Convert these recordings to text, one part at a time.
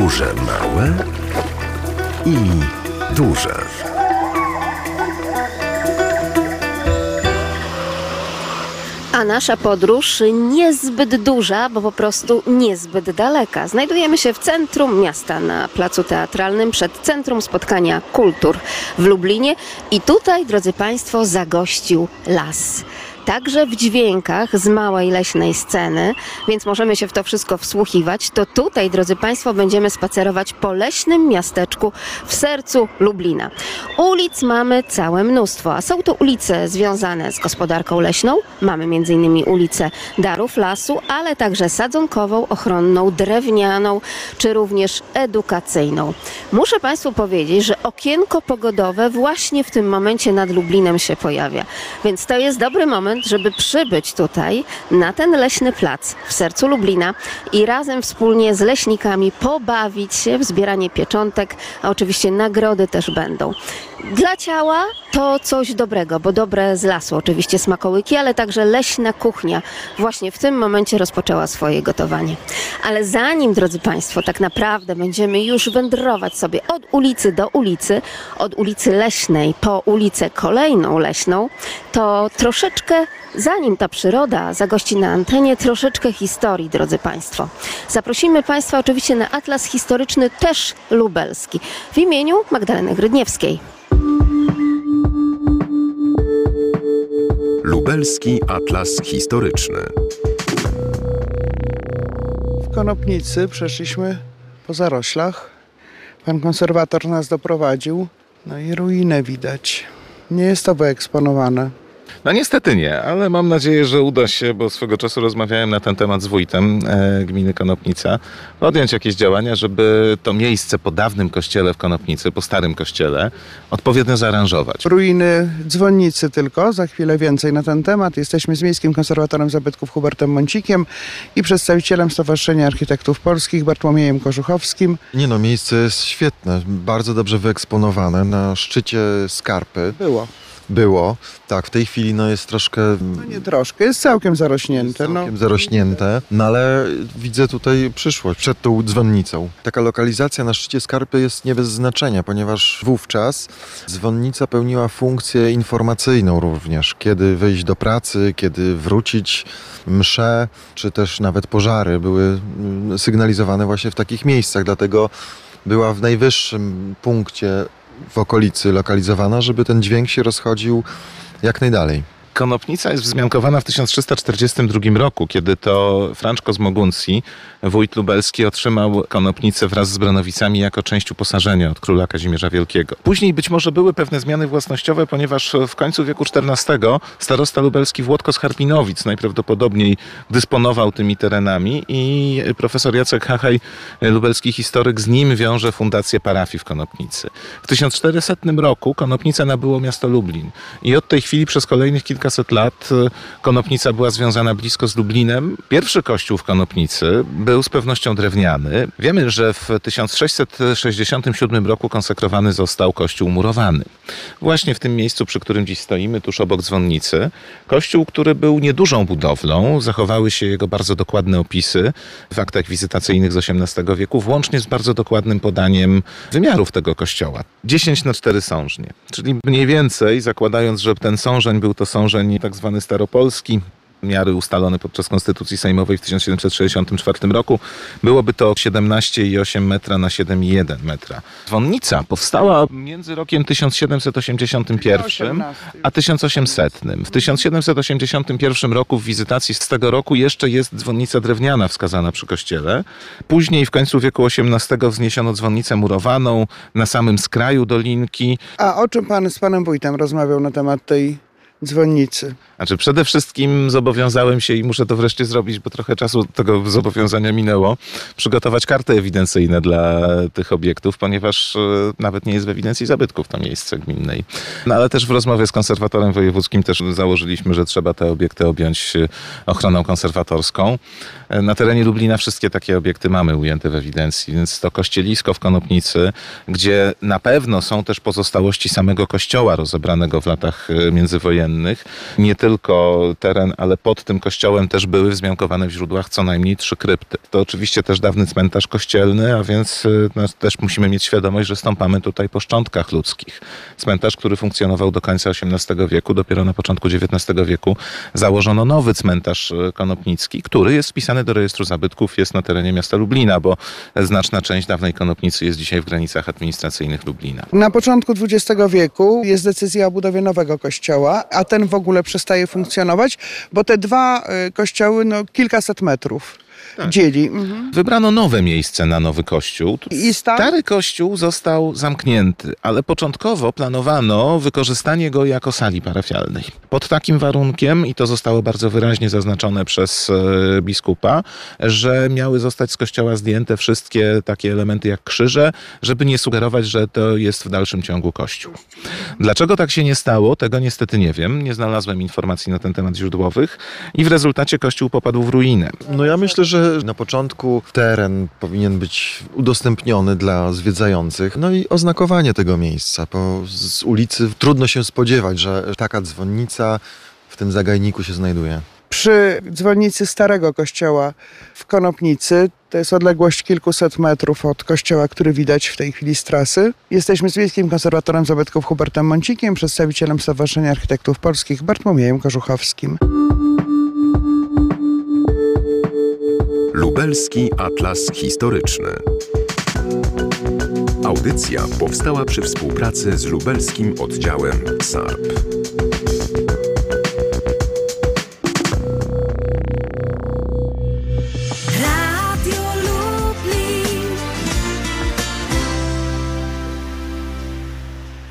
duże, małe i duże. A nasza podróż niezbyt duża, bo po prostu niezbyt daleka. Znajdujemy się w centrum miasta, na placu teatralnym, przed Centrum Spotkania Kultur w Lublinie. I tutaj, drodzy Państwo, zagościł las. Także w dźwiękach z małej leśnej sceny, więc możemy się w to wszystko wsłuchiwać. To tutaj, drodzy Państwo, będziemy spacerować po leśnym miasteczku w sercu Lublina. Ulic mamy całe mnóstwo, a są to ulice związane z gospodarką leśną. Mamy m.in. ulicę Darów Lasu, ale także sadzonkową, ochronną, drewnianą, czy również edukacyjną. Muszę Państwu powiedzieć, że okienko pogodowe właśnie w tym momencie nad Lublinem się pojawia, więc to jest dobry moment, żeby przybyć tutaj na ten leśny plac w sercu Lublina i razem wspólnie z leśnikami pobawić się w zbieranie pieczątek, a oczywiście nagrody też będą. Dla ciała to coś dobrego, bo dobre z lasu oczywiście smakołyki, ale także leśna kuchnia właśnie w tym momencie rozpoczęła swoje gotowanie. Ale zanim, drodzy Państwo, tak naprawdę będziemy już wędrować sobie od ulicy do ulicy, od ulicy Leśnej po ulicę kolejną leśną, to troszeczkę Zanim ta przyroda zagości na antenie, troszeczkę historii, drodzy Państwo. Zaprosimy Państwa oczywiście na Atlas Historyczny, też lubelski, w imieniu Magdaleny Grydniewskiej. Lubelski Atlas Historyczny. W Konopnicy przeszliśmy po zaroślach. Pan konserwator nas doprowadził. No i ruinę widać. Nie jest to wyeksponowane. No niestety nie, ale mam nadzieję, że uda się, bo swego czasu rozmawiałem na ten temat z wójtem e, gminy Konopnica, podjąć jakieś działania, żeby to miejsce po dawnym kościele w Konopnicy, po starym kościele, odpowiednio zaaranżować. Ruiny dzwonnicy tylko, za chwilę więcej na ten temat. Jesteśmy z Miejskim Konserwatorem Zabytków Hubertem Mącikiem i przedstawicielem Stowarzyszenia Architektów Polskich Bartłomiejem Korzuchowskim. Nie no, miejsce jest świetne, bardzo dobrze wyeksponowane. Na szczycie skarpy Było. Było. Tak, w tej chwili no jest troszkę No nie troszkę, jest całkiem zarośnięte. No. całkiem zarośnięte, no ale widzę tutaj przyszłość przed tą dzwonnicą. Taka lokalizacja na szczycie skarpy jest nie bez znaczenia, ponieważ wówczas dzwonnica pełniła funkcję informacyjną również. Kiedy wyjść do pracy, kiedy wrócić, msze, czy też nawet pożary były mm, sygnalizowane właśnie w takich miejscach, dlatego była w najwyższym punkcie w okolicy lokalizowana, żeby ten dźwięk się rozchodził jak najdalej. Konopnica jest wzmiankowana w 1342 roku, kiedy to Franczko z Moguncji, wójt lubelski, otrzymał Konopnicę wraz z Bronowicami jako część uposażenia od króla Kazimierza Wielkiego. Później być może były pewne zmiany własnościowe, ponieważ w końcu wieku XIV starosta lubelski Włodko z Harpinowic najprawdopodobniej dysponował tymi terenami i profesor Jacek Hachaj, lubelski historyk, z nim wiąże fundację parafii w Konopnicy. W 1400 roku Konopnica nabyło miasto Lublin i od tej chwili przez kolejnych kilkaset lat e, Konopnica była związana blisko z Lublinem. Pierwszy kościół w Konopnicy był z pewnością drewniany. Wiemy, że w 1667 roku konsekrowany został kościół murowany. Właśnie w tym miejscu, przy którym dziś stoimy, tuż obok dzwonnicy. Kościół, który był niedużą budowlą. Zachowały się jego bardzo dokładne opisy w aktach wizytacyjnych z XVIII wieku, włącznie z bardzo dokładnym podaniem wymiarów tego kościoła. 10 na 4 sążnie. Czyli mniej więcej, zakładając, że ten sążeń był to sążeń tak zwany staropolski, miary ustalone podczas Konstytucji Sejmowej w 1764 roku, byłoby to 17,8 metra na 7,1 metra. Dzwonnica powstała między rokiem 1781 a 1800. W 1781 roku w wizytacji z tego roku jeszcze jest dzwonnica drewniana wskazana przy kościele. Później w końcu wieku XVIII wzniesiono dzwonnicę murowaną na samym skraju dolinki. A o czym pan z panem wójtem rozmawiał na temat tej dzwonnicy? Znaczy przede wszystkim zobowiązałem się i muszę to wreszcie zrobić, bo trochę czasu tego zobowiązania minęło, przygotować karty ewidencyjne dla tych obiektów, ponieważ e, nawet nie jest w ewidencji zabytków to miejsce gminnej. No ale też w rozmowie z konserwatorem wojewódzkim też założyliśmy, że trzeba te obiekty objąć e, ochroną konserwatorską. E, Na terenie Lublina wszystkie takie obiekty mamy ujęte w ewidencji, więc to kościelisko w Konopnicy, gdzie na pewno są też pozostałości samego kościoła rozebranego w latach międzywojennych, Nie tylko teren, ale pod tym kościołem też były wzmiankowane w źródłach co najmniej trzy krypty. To oczywiście też dawny cmentarz kościelny, a więc y, no, też musimy mieć świadomość, że stąpamy tutaj po szczątkach ludzkich. Cmentarz, który funkcjonował do końca XVIII wieku, dopiero na początku XIX wieku założono nowy cmentarz y, konopnicki, który jest wpisany do rejestru zabytków, jest na terenie miasta Lublina, bo znaczna część dawnej konopnicy jest dzisiaj w granicach administracyjnych Lublina. Na początku XX wieku jest decyzja o budowie nowego kościoła, a ten w ogóle przestaje funkcjonować, bo te dwa y, kościoły no, kilkaset metrów dzieli. Mhm. Wybrano nowe miejsce na nowy kościół. I stan? Stary kościół został zamknięty, ale początkowo planowano wykorzystanie go jako sali parafialnej. Pod takim warunkiem, i to zostało bardzo wyraźnie zaznaczone przez e, biskupa, że miały zostać z kościoła zdjęte wszystkie takie elementy jak krzyże, żeby nie sugerować, że to jest w dalszym ciągu kościół. Dlaczego tak się nie stało, tego niestety nie wiem. Nie znalazłem informacji na ten temat źródłowych i w rezultacie kościół popadł w ruinę. No ja myślę, że na początku teren powinien być udostępniony dla zwiedzających, no i oznakowanie tego miejsca, bo z ulicy trudno się spodziewać, że taka dzwonnica w tym zagajniku się znajduje. Przy dzwonnicy starego kościoła w Konopnicy, to jest odległość kilkuset metrów od kościoła, który widać w tej chwili z trasy. Jesteśmy z Miejskim Konserwatorem Zabytków Hubertem Mącikiem, przedstawicielem Stowarzyszenia Architektów Polskich Bartłomiejem Korzuchowskim. Lubelski Atlas Historyczny. Audycja powstała przy współpracy z lubelskim oddziałem SARP.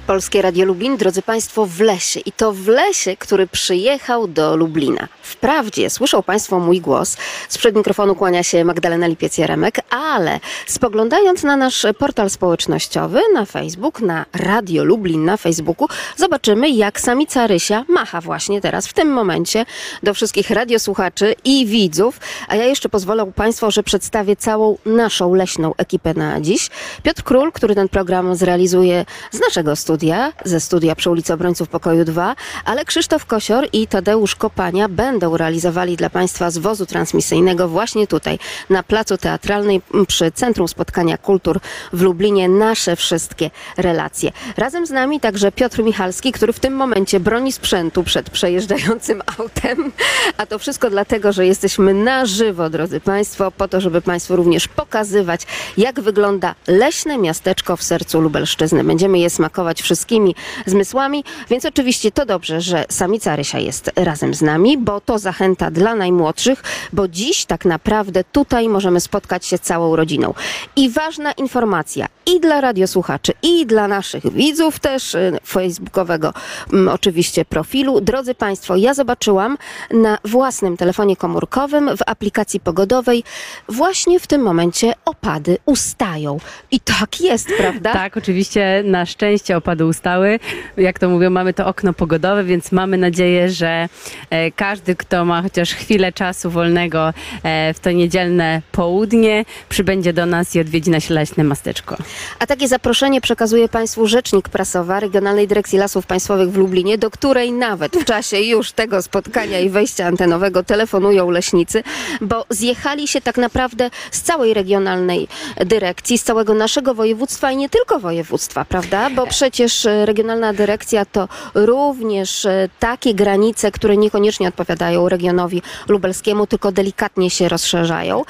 Polskie Radio Lublin, drodzy Państwo, w lesie. I to w lesie, który przyjechał do Lublina. Wprawdzie słyszą Państwo mój głos, sprzed mikrofonu kłania się Magdalena Lipiec-Jaremek, ale spoglądając na nasz portal społecznościowy, na Facebook, na Radio Lublin na Facebooku, zobaczymy, jak samica Rysia macha właśnie teraz, w tym momencie, do wszystkich radiosłuchaczy i widzów. A ja jeszcze pozwolę Państwu, że przedstawię całą naszą leśną ekipę na dziś. Piotr Król, który ten program zrealizuje z naszego studia, ze studia przy ulicy Obrońców Pokoju 2, ale Krzysztof Kosior i Tadeusz Kopania będą realizowali dla Państwa z wozu transmisyjnego właśnie tutaj, na Placu Teatralnej przy Centrum Spotkania Kultur w Lublinie nasze wszystkie relacje. Razem z nami także Piotr Michalski, który w tym momencie broni sprzętu przed przejeżdżającym autem, a to wszystko dlatego, że jesteśmy na żywo, drodzy Państwo, po to, żeby Państwu również pokazywać, jak wygląda leśne miasteczko w sercu Lubelszczyzny. Będziemy je smakować wszystkimi zmysłami, więc oczywiście to dobrze, że samica Rysia jest razem z nami, bo to zachęta dla najmłodszych, bo dziś tak naprawdę tutaj możemy spotkać się całą rodziną. I ważna informacja i dla radiosłuchaczy, i dla naszych widzów też y, facebookowego mm, oczywiście profilu. Drodzy Państwo, ja zobaczyłam na własnym telefonie komórkowym w aplikacji pogodowej właśnie w tym momencie opady ustają. I tak jest, prawda? Tak, oczywiście na szczęście opady ustały. Jak to mówią, mamy to okno pogodowe, więc mamy nadzieję, że e, każdy, kto ma chociaż chwilę czasu wolnego e, w to niedzielne południe, przybędzie do nas i odwiedzi nasze leśne masteczko. A takie zaproszenie przekazuje Państwu rzecznik prasowa Regionalnej Dyrekcji Lasów Państwowych w Lublinie, do której nawet w czasie już tego spotkania i wejścia antenowego telefonują leśnicy, bo zjechali się tak naprawdę z całej regionalnej dyrekcji, z całego naszego województwa i nie tylko województwa, prawda? Bo przecież e, regionalna dyrekcja to również e, takie granice, które niekoniecznie odpowiadają regionowi lubelskiemu, tylko delikatnie się rozszerzają.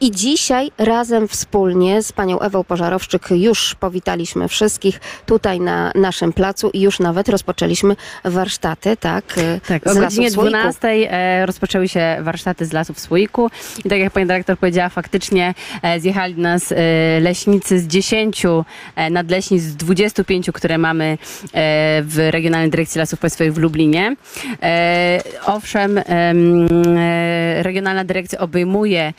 I dzisiaj razem wspólnie z panią Ewą Pożarowczyk już powitaliśmy wszystkich tutaj na naszym placu i już nawet rozpoczęliśmy warsztaty, tak? e, Tak, o godzinie Lasów Słoiku. 12 e, rozpoczęły się warsztaty z lasów Słoiku i tak jak pani dyrektor powiedziała, faktycznie zjechali do nas leśnicy z 10 e, nadleśnic, z 25, które mamy e, w Regionalnej Dyrekcji Lasów Państwowych w Lublinie. E, owszem, em, e, Regionalna Dyrekcja obejmuje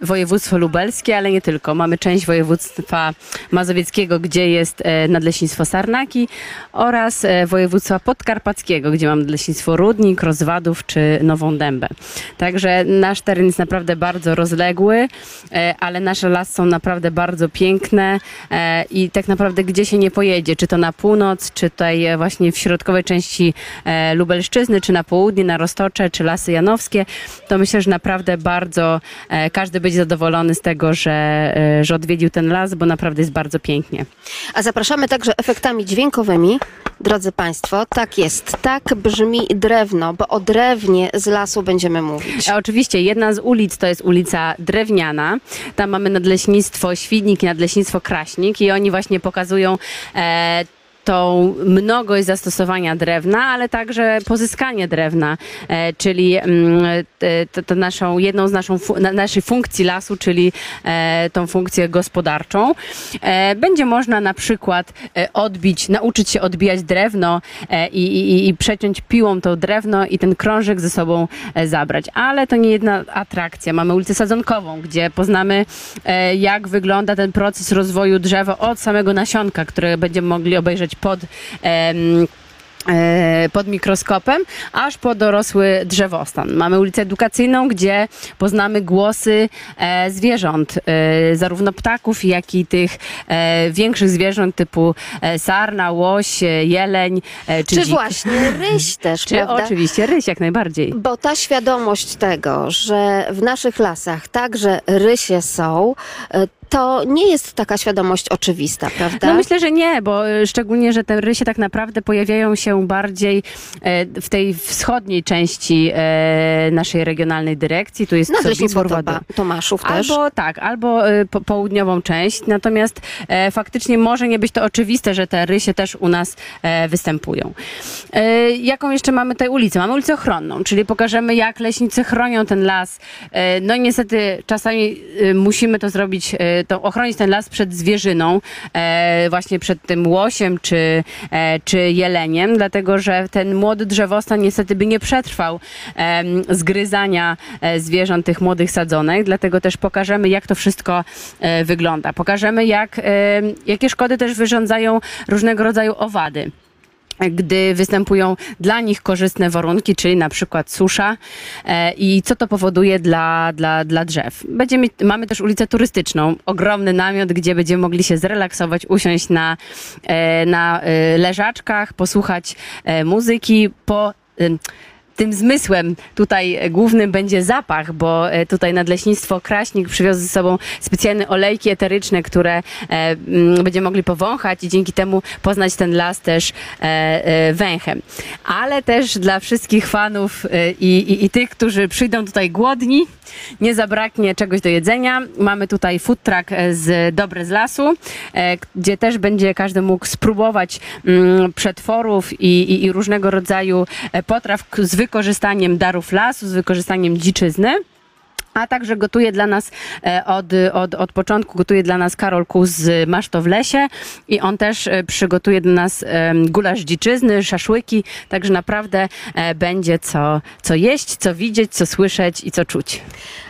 województwo lubelskie, ale nie tylko. Mamy część województwa mazowieckiego, gdzie jest nadleśnictwo Sarnaki oraz województwa podkarpackiego, gdzie mamy nadleśnictwo Rudnik, Rozwadów czy Nową Dębę. Także nasz teren jest naprawdę bardzo rozległy, ale nasze lasy są naprawdę bardzo piękne i tak naprawdę gdzie się nie pojedzie, czy to na północ, czy tutaj e, właśnie w środkowej części e, Lubelszczyzny, czy na południe, na Roztocze, czy Lasy Janowskie, to myślę, że naprawdę bardzo e, każdy będzie zadowolony z tego, że, że odwiedził ten las, bo naprawdę jest bardzo pięknie. A zapraszamy także efektami dźwiękowymi. Drodzy Państwo, tak jest, tak brzmi drewno, bo o drewnie z lasu będziemy mówić. A oczywiście jedna z ulic to jest ulica Drewniana. Tam mamy nadleśnictwo Świdnik i nadleśnictwo Kraśnik i oni właśnie pokazują e, Yeah. Tą mnogość zastosowania drewna, ale także pozyskanie drewna, e, czyli mm, e, to, to naszą, jedną z naszą, naszej funkcji lasu, czyli e, tą funkcję gospodarczą. Będzie można na przykład odbić, nauczyć się odbijać drewno i, i, i przeciąć piłą to drewno i ten krążek ze sobą zabrać. Ale to nie jedna atrakcja. Mamy ulicę Sadzonkową, gdzie poznamy jak wygląda ten proces rozwoju drzewa od samego nasionka, które będziemy mogli obejrzeć pod em, e, pod mikroskopem, aż po dorosły drzewostan. Mamy ulicę edukacyjną, gdzie poznamy głosy e, zwierząt, e, zarówno ptaków, jak i tych większych zwierząt typu sarna, łoś, jeleń, czy, Czy właśnie ryś też, Czy prawda? oczywiście ryś, jak najbardziej. Bo ta świadomość tego, że w naszych lasach także rysie są, to nie jest taka świadomość oczywista, prawda? No myślę, że nie, bo y, szczególnie, że te rysie tak naprawdę pojawiają się bardziej e, w tej wschodniej części e, naszej regionalnej dyrekcji. Tu jest Nadleśnictwo Sobibór, Topa, Tomaszów też. Albo tak, albo po, południową część, natomiast e, faktycznie może nie być to oczywiste, że te rysie też u nas e, występują. E, jaką jeszcze mamy tutaj ulicę? Mamy ulicę ochronną, czyli pokażemy jak leśnicy chronią ten las. E, no i niestety czasami musimy to zrobić, e, to ochronić ten las przed zwierzyną, e, właśnie przed tym łosiem czy, e, czy jeleniem, dlatego że ten młody drzewostan niestety by nie przetrwał em, zgryzania e, zwierząt tych młodych sadzonek, dlatego też pokażemy jak to wszystko e, wygląda. Pokażemy jak, e, jakie szkody też wyrządzają różnego rodzaju owady gdy występują dla nich korzystne warunki, czyli na przykład susza e, i co to powoduje dla, dla, dla drzew. Będziemy, mamy też ulicę turystyczną, ogromny namiot, gdzie będziemy mogli się zrelaksować, usiąść na, e, na e, leżaczkach, posłuchać muzyki, po... tym zmysłem tutaj e, głównym będzie zapach, bo e, tutaj Nadleśnictwo Kraśnik przywiozło ze sobą specjalne olejki eteryczne, które e, mm, będziemy mogli powąchać i dzięki temu poznać ten las też węchem. Ale też dla wszystkich fanów i, i, i tych, którzy przyjdą tutaj głodni, nie zabraknie czegoś do jedzenia. Mamy tutaj food truck z Dobre z Lasu, gdzie też będzie każdy mógł spróbować mm, przetworów i, i, różnego rodzaju potraw k- z wykorzystaniem darów lasu, z wykorzystaniem dziczyzny. A także gotuje dla nas e, od, od, od początku, gotuje dla nas Karol Kus z Masz to w lesie i on też e, przygotuje dla nas gulasz dziczyzny, szaszłyki, także naprawdę e, będzie co, co jeść, co widzieć, co słyszeć i co czuć.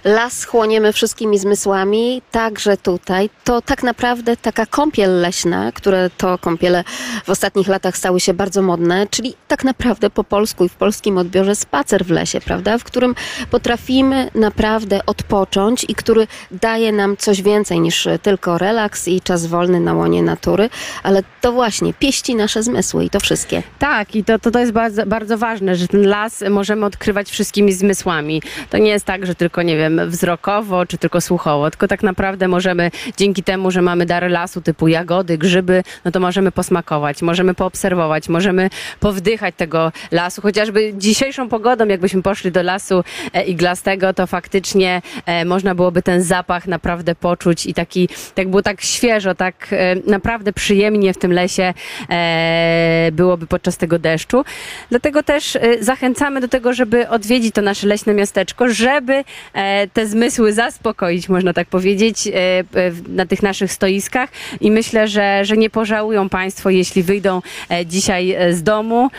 Las chłoniemy wszystkimi zmysłami, także tutaj. To tak naprawdę taka kąpiel leśna, które to kąpiele w ostatnich latach stały się bardzo modne, czyli tak naprawdę po polsku i w polskim odbiorze spacer w lesie, prawda? W którym potrafimy naprawdę odpocząć i który daje nam coś więcej niż tylko relaks i czas wolny na łonie natury, ale to właśnie pieści nasze zmysły i to wszystkie. Tak, i to, to, to jest bardzo, bardzo ważne, że ten las możemy odkrywać wszystkimi zmysłami. To nie jest tak, że tylko, nie wiem, wzrokowo czy tylko słuchowo, tylko tak naprawdę możemy dzięki temu, że mamy dary lasu typu jagody, grzyby, no to możemy posmakować, możemy poobserwować, możemy powdychać tego lasu. Chociażby dzisiejszą pogodą, jakbyśmy poszli do lasu e, iglastego, to faktycznie e, można byłoby ten zapach naprawdę poczuć i taki, tak było tak świeżo, tak e, naprawdę przyjemnie w tym lesie e, byłoby podczas tego deszczu. Dlatego też zachęcamy do tego, żeby odwiedzić to nasze leśne miasteczko, żeby te zmysły zaspokoić, można tak powiedzieć, na tych naszych stoiskach i myślę, że, że nie pożałują Państwo, jeśli wyjdą dzisiaj z domu,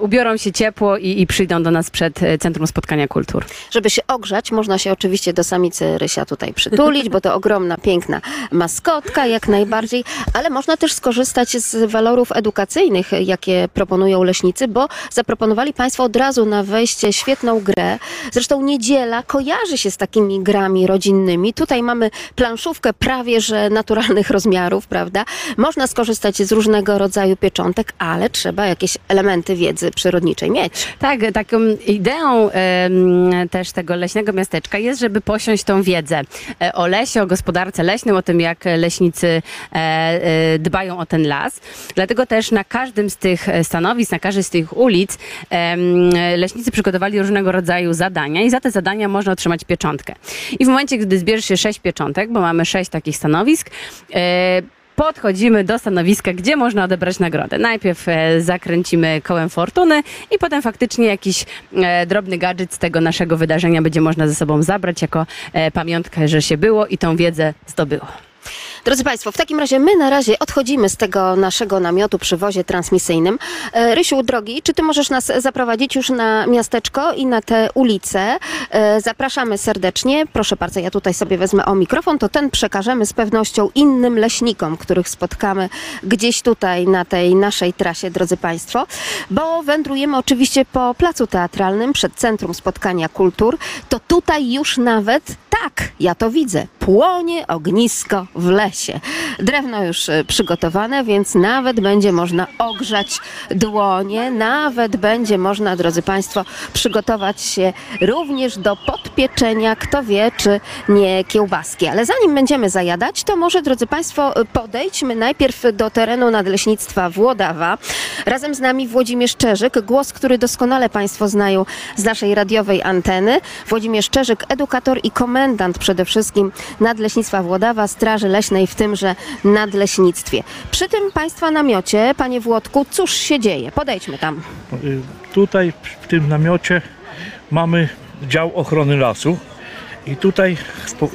ubiorą się ciepło i, i przyjdą do nas przed Centrum Spotkania Kultur. Żeby się ogrzać, można się oczywiście oczywiście do samicy Rysia tutaj przytulić, bo to ogromna, piękna maskotka jak najbardziej, ale można też skorzystać z walorów edukacyjnych, jakie proponują leśnicy, bo zaproponowali Państwo od razu na wejście świetną grę. Zresztą niedziela kojarzy się z takimi grami rodzinnymi. Tutaj mamy planszówkę prawie że naturalnych rozmiarów, prawda? Można skorzystać z różnego rodzaju pieczątek, ale trzeba jakieś elementy wiedzy przyrodniczej mieć. Tak, taką ideą em, też tego leśnego miasteczka jest, żeby posiąść tą wiedzę e, o lesie, o gospodarce leśnej, o tym, jak leśnicy e, e, dbają o ten las. Dlatego też na każdym z tych stanowisk, na każdej z tych ulic leśnicy przygotowali różnego rodzaju zadania i za te zadania można otrzymać pieczątkę. I w momencie, gdy zbierze się sześć pieczątek, bo mamy sześć takich stanowisk, Podchodzimy do stanowiska, gdzie można odebrać nagrodę. Najpierw e, zakręcimy kołem fortuny i potem faktycznie jakiś e, drobny gadżet z tego naszego wydarzenia będzie można ze sobą zabrać jako e, pamiątkę, że się było i tą wiedzę zdobyło. Drodzy Państwo, w takim razie my na razie odchodzimy z tego naszego namiotu przy wozie transmisyjnym. E, Rysiu, drogi, czy Ty możesz nas zaprowadzić już na miasteczko i na te ulice? E, Zapraszamy serdecznie. Proszę bardzo, ja tutaj sobie wezmę o mikrofon, to ten przekażemy z pewnością innym leśnikom, których spotkamy gdzieś tutaj na tej naszej trasie, drodzy Państwo, bo wędrujemy oczywiście po placu teatralnym przed Centrum Spotkania Kultur. To tutaj już nawet, tak, ja to widzę, płonie ognisko w lesie. Drewno już e, przygotowane, więc nawet będzie można ogrzać dłonie, nawet będzie można, drodzy Państwo, przygotować się również do podpieczenia, kto wie, czy nie kiełbaski. Ale zanim będziemy zajadać, to może, drodzy Państwo, podejdźmy najpierw do terenu Nadleśnictwa Włodawa. Razem z nami Włodzimierz Czerzyk, głos, który doskonale Państwo znają z naszej radiowej anteny. Włodzimierz Czerzyk, edukator i komendant przede wszystkim Nadleśnictwa Włodawa, Straży Leśnej w tymże Nadleśnictwie. Przy tym Państwa namiocie, Panie Włodku, cóż się dzieje? Podejdźmy tam. Y, Tutaj w tym namiocie mamy dział ochrony lasu i tutaj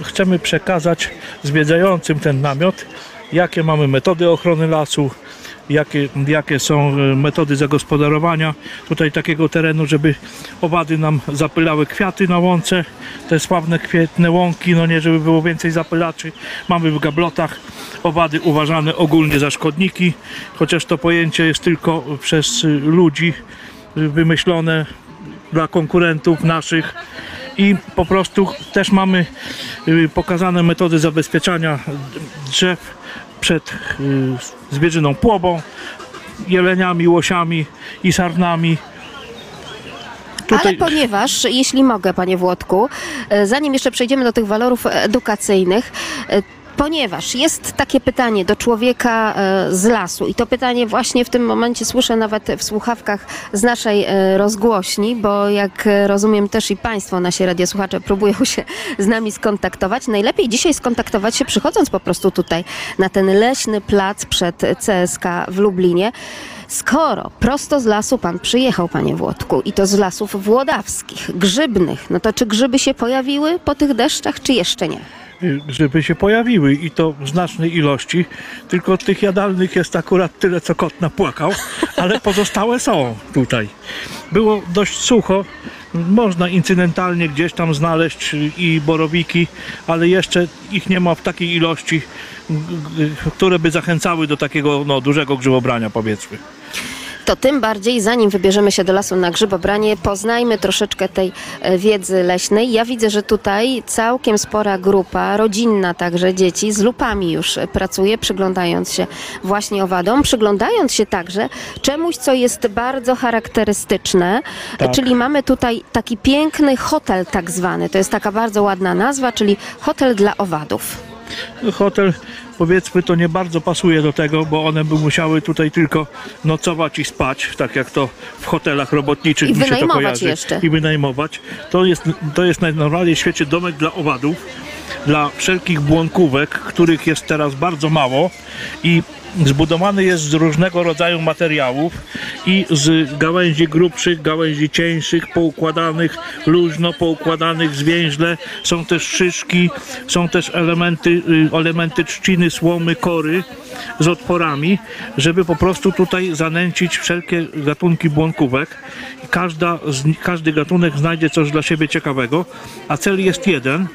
chcemy przekazać zwiedzającym ten namiot, jakie mamy metody ochrony lasu, jakie, jakie są y, metody zagospodarowania tutaj takiego terenu, żeby owady nam zapylały kwiaty na łące, te sławne kwietne łąki, no nie, żeby było więcej zapylaczy. Mamy w gablotach owady uważane ogólnie za szkodniki, chociaż to pojęcie jest tylko przez ludzi wymyślone dla konkurentów naszych i po prostu też mamy y, pokazane metody zabezpieczania drzew przed y, zwierzyną płobą, jeleniami, łosiami i sarnami. Ale ponieważ, jeśli mogę, panie Włodku, e, zanim jeszcze przejdziemy do tych walorów edukacyjnych, e, Ponieważ jest takie pytanie do człowieka e, z lasu i to pytanie właśnie w tym momencie słyszę nawet w słuchawkach z naszej e, rozgłośni, bo jak e, rozumiem też i Państwo, nasi radiosłuchacze próbują się z nami skontaktować. Najlepiej dzisiaj skontaktować się przychodząc po prostu tutaj na ten leśny plac przed CSK w Lublinie. Skoro prosto z lasu pan przyjechał, panie Włodku, i to z lasów włodawskich, grzybnych, no to czy grzyby się pojawiły po tych deszczach, czy jeszcze nie? Y, grzyby się pojawiły i to w znacznej ilości, tylko tych jadalnych jest akurat tyle, co kot napłakał, ale pozostałe są tutaj. Było dość sucho, można incydentalnie gdzieś tam znaleźć i borowiki, ale jeszcze ich nie ma w takiej ilości, które by zachęcały do takiego no, dużego grzybobrania powiedzmy. To tym bardziej, zanim wybierzemy się do lasu na grzybobranie, poznajmy troszeczkę tej e, wiedzy leśnej. Ja widzę, że tutaj całkiem spora grupa, rodzinna także dzieci, z lupami już e, pracuje, przyglądając się właśnie owadom, przyglądając się także czemuś, co jest bardzo charakterystyczne, Tak. czyli mamy tutaj taki piękny hotel tak zwany. To jest taka bardzo ładna nazwa, czyli hotel dla owadów. Hotel powiedzmy to nie bardzo pasuje do tego, bo one by musiały tutaj tylko nocować i spać, tak jak to w hotelach robotniczych I mi się to kojarzy. jeszcze. I wynajmować. To jest, to jest najnormalniej w świecie domek dla owadów, dla wszelkich błąkówek, których jest teraz bardzo mało i zbudowany jest z różnego rodzaju materiałów i z gałęzi grubszych, gałęzi cieńszych, poukładanych luźno, poukładanych zwięźle. Są też szyszki, są też elementy, y, elementy trzciny słomy, kory z otworami, żeby po prostu tutaj zanęcić wszelkie gatunki błąkówek. Każda, każdy gatunek znajdzie coś dla siebie ciekawego, a cel jest jeden,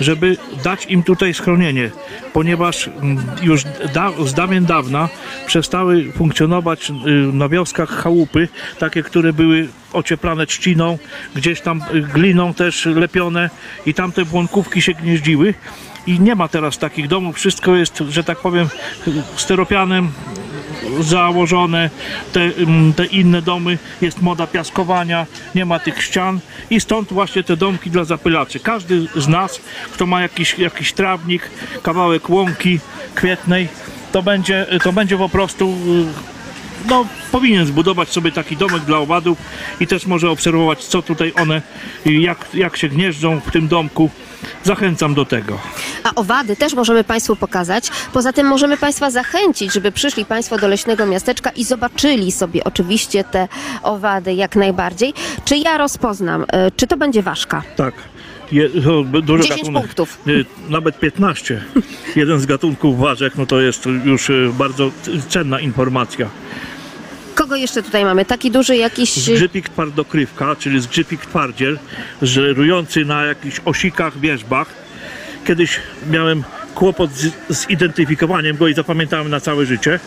żeby dać im tutaj schronienie, ponieważ mm, już da, z dawien dawna przestały funkcjonować y, na wioskach chałupy, takie, które były ocieplane trzciną, gdzieś tam gliną też lepione i tam te błąkówki się gnieździły. I nie ma teraz takich domów, wszystko jest, że tak powiem, steropianem założone, te, mm, te inne domy, jest moda piaskowania, nie ma tych ścian i stąd właśnie te domki dla zapylaczy. Każdy z nas, kto ma jakiś, jakiś trawnik, kawałek łąki kwietnej, to będzie, to będzie po prostu y, no, powinien zbudować sobie taki domek dla owadów i też może obserwować, co tutaj one, jak, jak się gnieżdżą w tym domku. Zachęcam do tego. A owady też możemy Państwu pokazać. Poza tym możemy Państwa zachęcić, żeby przyszli Państwo do leśnego miasteczka i zobaczyli sobie oczywiście te owady jak najbardziej. Czy ja rozpoznam, e, czy to będzie ważka? Tak. Je, to dużo 10 gatunek, punktów. y, nawet 15. Jeden z gatunków ważek, no to jest już y, bardzo cenna informacja. Kogo jeszcze tutaj mamy? Taki duży jakiś... Zgrzypik twardokrywka, czyli zgrzypik twardziel, żerujący na jakichś osikach, wierzbach. Kiedyś miałem kłopot z, z identyfikowaniem go i zapamiętałem na całe życie.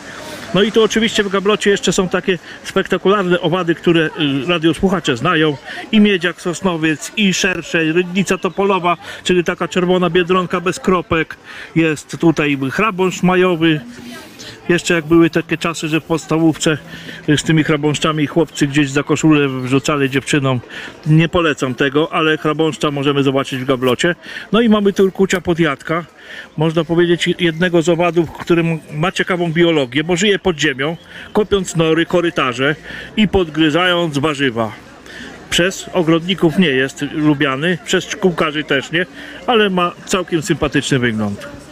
No i tu oczywiście w gablocie jeszcze są takie spektakularne owady, które y, radiosłuchacze znają. I miedziak sosnowiec, i szersze, rydnica topolowa, czyli taka czerwona biedronka bez kropek. Jest tutaj chrabąszcz majowy, jeszcze jak były takie czasy, że w podstawówce z tymi chrabąszczami chłopcy gdzieś za koszulę wrzucali dziewczynom. Nie polecam tego, ale chrabąszcza możemy zobaczyć w gablocie. No i mamy turkucia podjadka. Można powiedzieć jednego z owadów, który ma ciekawą biologię, bo żyje pod ziemią, kopiąc nory, korytarze i podgryzając warzywa. Przez ogrodników nie jest lubiany, przez szkółkarzy też nie, ale ma całkiem sympatyczny wygląd.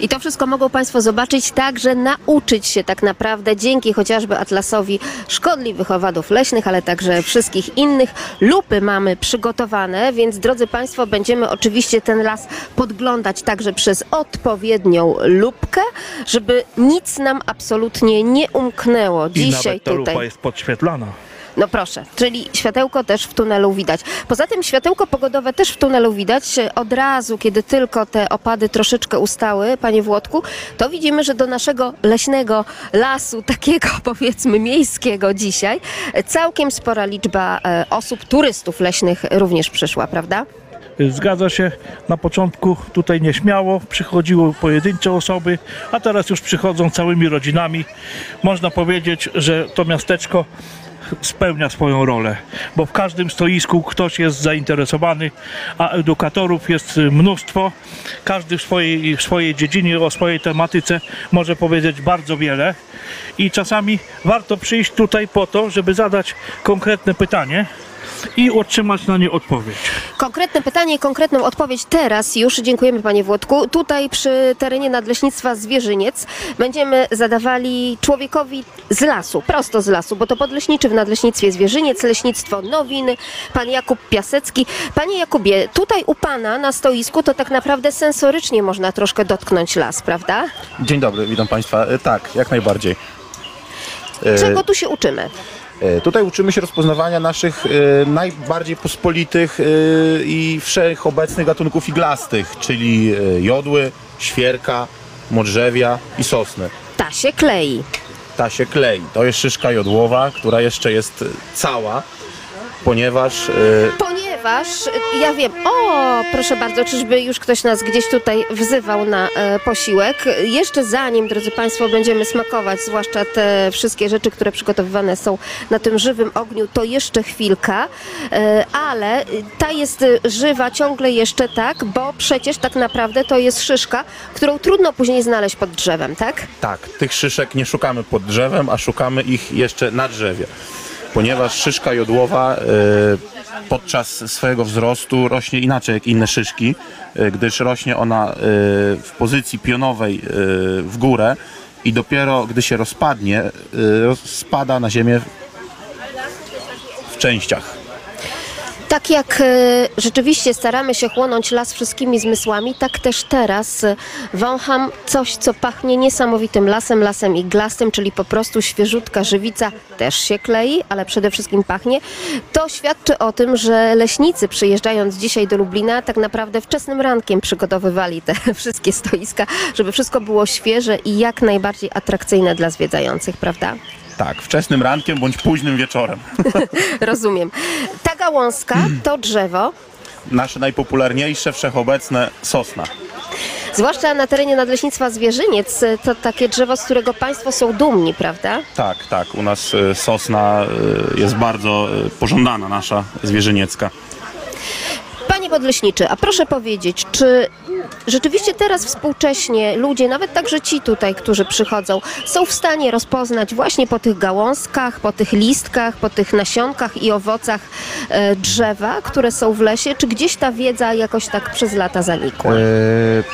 I to wszystko mogą Państwo zobaczyć, także nauczyć się tak naprawdę dzięki chociażby Atlasowi szkodliwych owadów leśnych, ale także wszystkich innych. Lupy mamy przygotowane, więc drodzy Państwo, będziemy oczywiście ten las podglądać także przez odpowiednią lupkę, żeby nic nam absolutnie nie umknęło I dzisiaj nawet ta tutaj. lupa jest podświetlana. No proszę, czyli światełko też w tunelu widać. Poza tym światełko pogodowe też w tunelu widać. Od razu, kiedy tylko te opady troszeczkę ustały, panie Włodku, to widzimy, że do naszego leśnego lasu, takiego powiedzmy miejskiego dzisiaj, całkiem spora liczba e, osób, turystów leśnych również przyszła, prawda? Zgadza się, na początku tutaj nieśmiało przychodziły pojedyncze osoby, a teraz już przychodzą całymi rodzinami. Można powiedzieć, że to miasteczko spełnia swoją rolę, bo w każdym stoisku ktoś jest zainteresowany, a edukatorów jest mnóstwo. Każdy w swojej, w swojej dziedzinie, o swojej tematyce może powiedzieć bardzo wiele i czasami warto przyjść tutaj po to, żeby zadać konkretne pytanie i otrzymać na nie odpowiedź. Konkretne pytanie i konkretną odpowiedź teraz już. Dziękujemy panie Włodku. Tutaj przy terenie Nadleśnictwa Zwierzyniec będziemy zadawali człowiekowi z lasu, prosto z lasu, bo to podleśniczy w Nadleśnictwie Zwierzyniec, leśnictwo Nowiny, pan Jakub Piasecki. Panie Jakubie, tutaj u pana na stoisku to tak naprawdę sensorycznie można troszkę dotknąć las, prawda? Dzień dobry, witam Państwa. E, Tak, jak najbardziej. E, Czego tu się uczymy? E, Tutaj uczymy się rozpoznawania naszych e, najbardziej pospolitych e, i wszechobecnych gatunków iglastych, czyli jodły, świerka, modrzewia i sosny. Ta się klei. Ta się klei. To jest szyszka jodłowa, która jeszcze jest cała, ponieważ e, Ponieważ y, ja wiem, o, proszę bardzo, czyżby już ktoś nas gdzieś tutaj wzywał na e, posiłek. Jeszcze zanim, drodzy Państwo, będziemy smakować, zwłaszcza te wszystkie rzeczy, które przygotowywane są na tym żywym ogniu, to jeszcze chwilka, e, ale y, ta jest y, żywa ciągle jeszcze tak, bo przecież tak naprawdę to jest szyszka, którą trudno później znaleźć pod drzewem, tak? Tak, tych szyszek nie szukamy pod drzewem, a szukamy ich jeszcze na drzewie. Ponieważ szyszka jodłowa e, podczas swojego wzrostu rośnie inaczej jak inne szyszki, e, gdyż rośnie ona e, w pozycji pionowej w górę i dopiero gdy się rozpadnie, roz- spada na ziemię w częściach. Tak jak e, rzeczywiście staramy się chłonąć las wszystkimi zmysłami, tak też teraz e, wącham coś, co pachnie niesamowitym lasem, lasem iglastym, czyli po prostu świeżutka żywica też się klei, ale przede wszystkim pachnie. To świadczy o tym, że leśnicy przyjeżdżając dzisiaj do Lublina tak naprawdę wczesnym rankiem przygotowywali te wszystkie stoiska, żeby wszystko było świeże i jak najbardziej atrakcyjne dla zwiedzających, prawda? Tak, wczesnym rankiem bądź późnym wieczorem. Rozumiem. Ta gałązka to drzewo, Nasze najpopularniejsze, wszechobecne sosna. Zwłaszcza na terenie Nadleśnictwa Zwierzyniec, y, to takie drzewo, z którego Państwo są dumni, prawda? Tak, tak, u nas e, sosna e, jest bardzo e, pożądana, nasza zwierzyniecka. Panie Podleśniczy, a proszę powiedzieć, czy rzeczywiście teraz współcześnie ludzie, nawet także ci tutaj, którzy przychodzą, są w stanie rozpoznać właśnie po tych gałązkach, po tych listkach, po tych nasionkach i owocach e, drzewa, które są w lesie, czy gdzieś ta wiedza jakoś tak przez lata zanikła? E,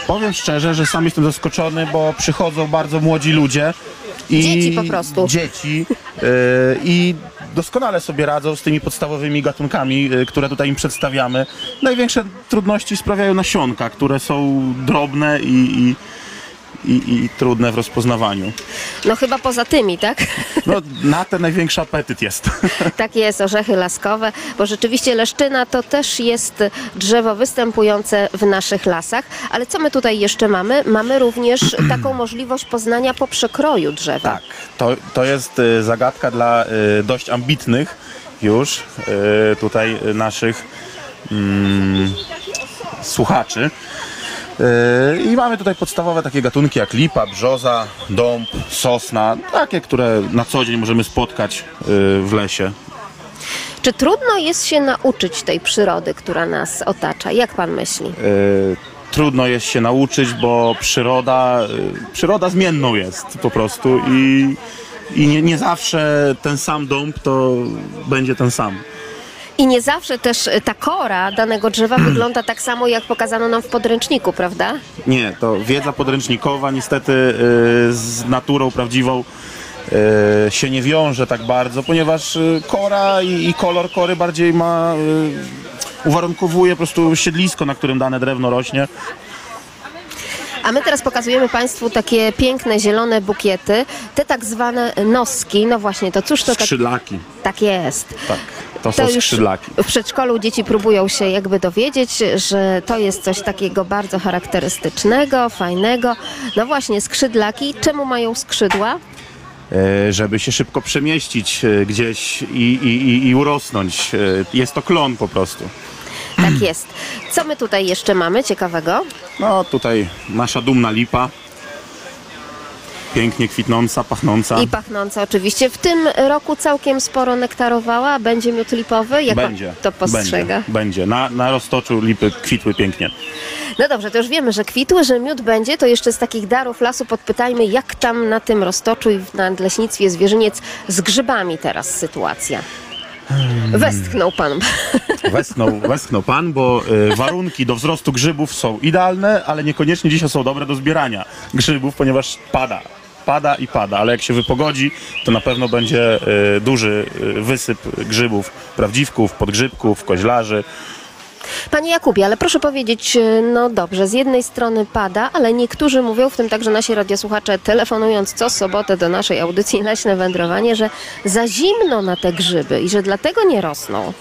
powiem szczerze, że sam jestem zaskoczony, bo przychodzą bardzo młodzi ludzie. I Dzieci po prostu. Dzieci. e, I doskonale sobie radzą z tymi podstawowymi gatunkami, które tutaj im przedstawiamy. Największe trudności sprawiają nasionka, które są drobne i, i, i, i trudne w rozpoznawaniu. No chyba poza tymi, tak? No, na te największy apetyt jest. Tak jest, orzechy laskowe, bo rzeczywiście leszczyna to też jest drzewo występujące w naszych lasach. Ale co my tutaj jeszcze mamy? Mamy również taką możliwość poznania po przekroju drzewa. Tak, to, to jest e, zagadka dla e, dość ambitnych już e, tutaj naszych mm, słuchaczy. E, I mamy tutaj podstawowe takie gatunki jak lipa, brzoza, dąb, sosna, takie, które na co dzień możemy spotkać e, w lesie. Czy trudno jest się nauczyć tej przyrody, która nas otacza? Jak pan myśli? E, Trudno jest się nauczyć, bo przyroda, przyroda zmienną jest po prostu i, i nie, nie zawsze ten sam dąb to będzie ten sam. I nie zawsze też y, ta kora danego drzewa wygląda tak samo, jak pokazano nam w podręczniku, prawda? Nie, to wiedza podręcznikowa niestety y, z naturą prawdziwą y, się nie wiąże tak bardzo, ponieważ kora i, i kolor kory bardziej ma uwarunkowuje po prostu siedlisko, na którym dane drewno rośnie. A my teraz pokazujemy Państwu takie piękne, zielone bukiety, te tak zwane noski. No właśnie, to cóż to tak, Skrzydlaki. tak jest? Tak, to są skrzydlaki. w przedszkolu dzieci próbują się jakby dowiedzieć, że to jest coś takiego bardzo charakterystycznego, fajnego. No właśnie, skrzydlaki. Czemu mają skrzydła? E, żeby się szybko przemieścić e, gdzieś i, i, i, i urosnąć. E, Jest to klon po prostu. Tak jest. Co my tutaj jeszcze mamy ciekawego? No tutaj nasza dumna lipa. Pięknie kwitnąca, pachnąca. I pachnąca oczywiście. W tym roku całkiem sporo nektarowała. Będzie miód lipowy? Jak będzie. to postrzega? Będzie. będzie. Na, na roztoczu lipy kwitły pięknie. No dobrze, to już wiemy, że kwitły, że miód będzie. To jeszcze z takich darów lasu podpytajmy, jak tam na tym roztoczu i w nadleśnictwie Zwierzyniec z grzybami teraz sytuacja. Hmm. Westchnął pan. Westchnął, westchnął pan, bo y, warunki do wzrostu grzybów są idealne, ale niekoniecznie dzisiaj są dobre do zbierania grzybów, ponieważ pada. Pada i pada, ale jak się wypogodzi, to na pewno będzie y, duży y, wysyp grzybów, prawdziwków, podgrzybków, koźlarzy. Panie Jakubie, ale proszę powiedzieć, no dobrze, z jednej strony pada, ale niektórzy mówią, w tym także nasi radiosłuchacze, telefonując co sobotę do naszej audycji Leśne Wędrowanie, że za zimno na te grzyby i że dlatego nie rosną.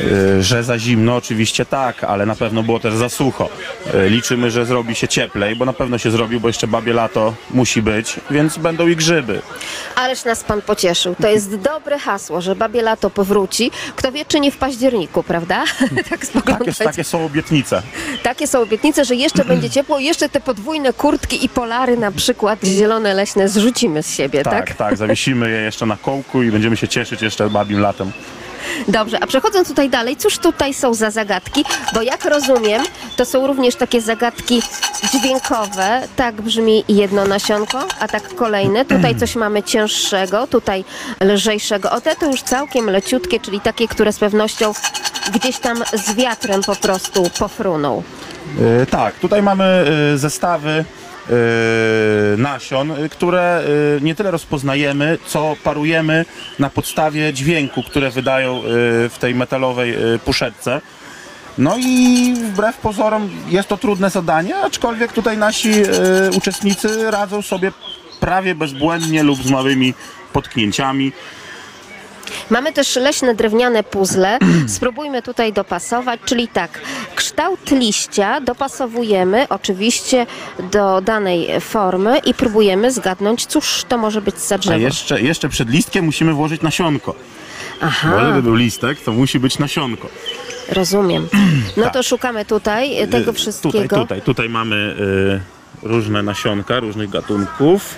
Y, Że za zimno oczywiście tak, ale na pewno było też za sucho. Y, Liczymy, że zrobi się cieplej, bo na pewno się zrobił, bo jeszcze babie lato musi być, więc będą i grzyby. Ależ nas pan pocieszył. To jest dobre hasło, że babie lato powróci. Kto wie, czy nie w październiku, prawda? tak Takie, takie są obietnice. Takie są obietnice, że jeszcze będzie ciepło jeszcze te podwójne kurtki i polary na przykład zielone leśne zrzucimy z siebie, tak? Tak, tak, zawiesimy je jeszcze na kołku i będziemy się cieszyć jeszcze babim latem. Dobrze, a przechodząc tutaj dalej, cóż tutaj są za zagadki? Bo jak rozumiem, to są również takie zagadki dźwiękowe. Tak brzmi jedno nasionko, a tak kolejne. Tutaj coś mamy cięższego, tutaj lżejszego. O te to już całkiem leciutkie, czyli takie, które z pewnością gdzieś tam z wiatrem po prostu pofrunął. E, tak, tutaj mamy e, zestawy nasion, e, które e, nie tyle rozpoznajemy, co parujemy na podstawie dźwięku, które wydają w tej metalowej e, puszetce. No i wbrew pozorom jest to trudne zadanie, aczkolwiek tutaj nasi uczestnicy radzą sobie prawie bezbłędnie lub z małymi potknięciami. Mamy też leśne drewniane puzzle. Spróbujmy tutaj dopasować, czyli tak, kształt liścia dopasowujemy oczywiście do danej formy i próbujemy zgadnąć, cóż to może być za A drzewo. jeszcze, jeszcze przed listkiem musimy włożyć nasionko. Bo Aha, żeby był listek, to musi być nasionko. rozumiem. No Tak. to szukamy tutaj tego Y, wszystkiego. Tutaj, tutaj, tutaj mamy y, różne nasionka różnych gatunków.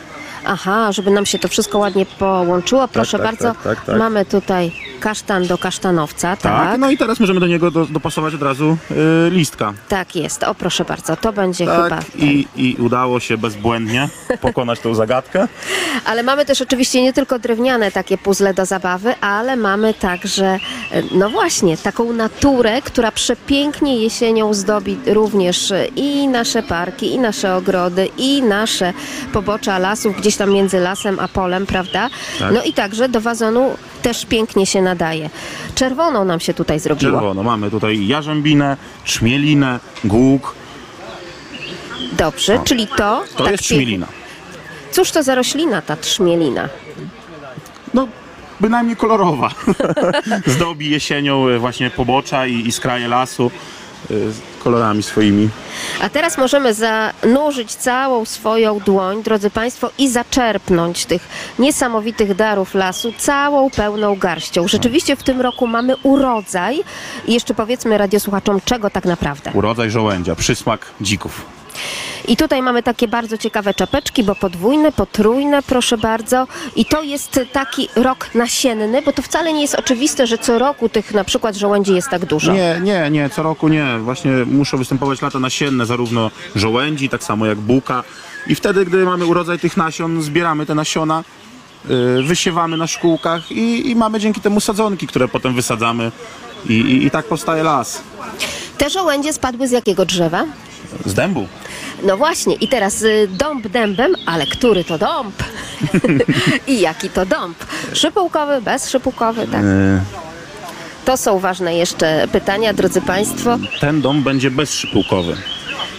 Aha, żeby nam się to wszystko ładnie połączyło. Proszę tak, bardzo, tak, tak, tak. mamy tutaj kasztan do kasztanowca, tak? Tak, no i teraz możemy do niego do, dopasować od razu y, listka. Tak jest, o proszę bardzo, to będzie Tak, chyba. i, i udało się bezbłędnie pokonać tą zagadkę. Ale mamy też oczywiście nie tylko drewniane takie puzzle do zabawy, ale mamy także, e, no właśnie, taką naturę, która przepięknie jesienią zdobi również i nasze parki, i nasze ogrody, i nasze pobocza lasów, gdzieś tam między lasem a polem, prawda? Tak. No i także do wazonu też pięknie się nadaje. Czerwoną nam się tutaj zrobiło. Czerwono. Mamy tutaj jarzębinę, trzmielinę, głuk. Dobrze, czyli to... To tak jest pięknie- trzmielina. Cóż to za roślina, ta trzmielina? No, bynajmniej kolorowa. Zdobi jesienią y, właśnie pobocza i, i skraje lasu kolorami swoimi. A teraz możemy zanurzyć całą swoją dłoń, drodzy Państwo, i zaczerpnąć tych niesamowitych darów lasu całą pełną garścią. Rzeczywiście w tym roku mamy urodzaj. I jeszcze powiedzmy radiosłuchaczom, czego tak naprawdę. Urodzaj żołędzia, przysmak dzików. I tutaj mamy takie bardzo ciekawe czapeczki, bo podwójne, potrójne, proszę bardzo. I to jest taki rok nasienny, bo to wcale nie jest oczywiste, że co roku tych na przykład żołędzi jest tak dużo. Nie, nie, nie, co roku nie. Właśnie muszą występować lata nasienne, zarówno żołędzi, tak samo jak buka. I wtedy, gdy mamy urodzaj tych nasion, zbieramy te nasiona, y, wysiewamy na szkółkach i, i mamy dzięki temu sadzonki, które potem wysadzamy i, i, i tak powstaje las. Te żołędzie spadły z jakiego drzewa? Z dębu. No właśnie, i teraz y, dąb dębem, ale który to dąb? I jaki to dąb? Szypułkowy, bezszypułkowy, tak? Y, To są ważne jeszcze pytania, drodzy Państwo. ten dom będzie bezszypułkowy.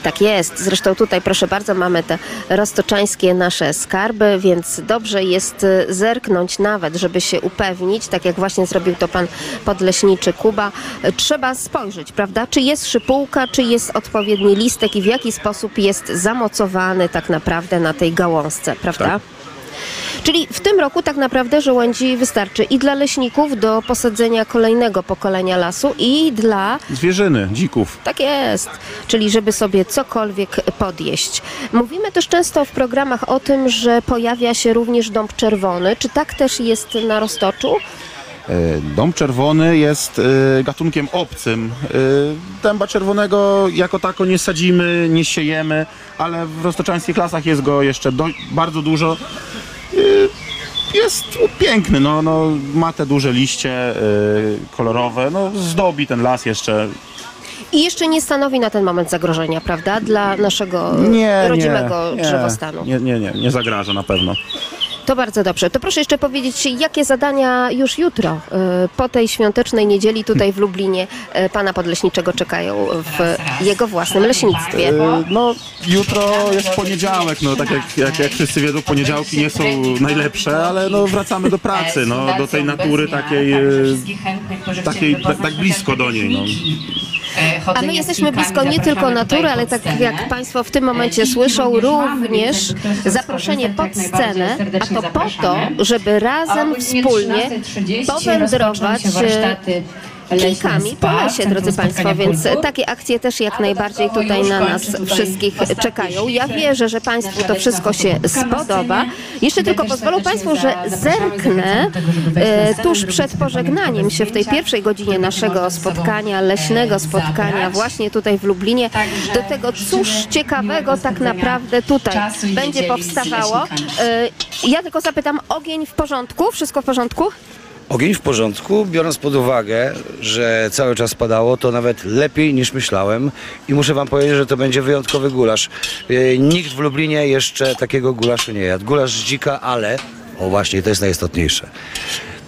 Tak jest. Zresztą tutaj, proszę bardzo, mamy te roztoczańskie nasze skarby, więc dobrze jest y, zerknąć nawet, żeby się upewnić, tak jak właśnie zrobił to pan podleśniczy Kuba. Y, Trzeba spojrzeć, prawda? Czy jest szypułka, czy jest odpowiedni listek i w jaki sposób jest zamocowany tak naprawdę na tej gałązce, prawda? Tak. Czyli w tym roku tak naprawdę żołędzi wystarczy i dla leśników do posadzenia kolejnego pokolenia lasu i dla Zwierzyny, dzików. tak jest, czyli żeby sobie cokolwiek podjeść. Mówimy też często w programach o tym, że pojawia się również dąb czerwony. Czy tak też jest na Roztoczu? E, Dąb czerwony jest e, gatunkiem obcym. E, Dęba czerwonego jako tako nie sadzimy, nie siejemy, ale w roztoczańskich lasach jest go jeszcze do, bardzo dużo. Jest piękny, no, no, ma te duże liście kolorowe, no, zdobi ten las jeszcze. I jeszcze nie stanowi na ten moment zagrożenia, prawda? Dla naszego rodzimego drzewostanu. Nie, nie, nie, nie zagraża na pewno. To bardzo dobrze. To proszę jeszcze powiedzieć, jakie zadania już jutro, y, po tej świątecznej niedzieli tutaj w Lublinie, y, pana podleśniczego czekają w jego własnym leśnictwie? E, No, jutro jest poniedziałek, no tak jak, jak, jak wszyscy wiedzą, poniedziałki nie są najlepsze, ale no wracamy do pracy, no, do tej natury takiej, takiej tak, tak blisko do niej. No. A my jesteśmy blisko nie tylko natury, ale tak jak Państwo w tym momencie słyszą, również zaproszenie pod scenę, a to po to, żeby razem wspólnie powędrować e, kijkami po lesie, drodzy Państwo, więc takie akcje też jak najbardziej tutaj na nas wszystkich czekają. Ja wierzę, że Państwu to wszystko się spodoba. Jeszcze tylko pozwolą Państwo, że zerknę e, tuż przed pożegnaniem się w tej pierwszej godzinie naszego spotkania, leśnego spotkania właśnie tutaj w Lublinie, do tego cóż ciekawego tak naprawdę tutaj będzie powstawało. E, Ja tylko zapytam, ogień w porządku? Wszystko w porządku? Ogień w porządku, biorąc pod uwagę, że cały czas padało, to nawet lepiej niż myślałem i muszę wam powiedzieć, że to będzie wyjątkowy gulasz. Yy, Nikt w Lublinie jeszcze takiego gulaszu nie jadł. Gulasz dzika, ale, o właśnie, to jest najistotniejsze.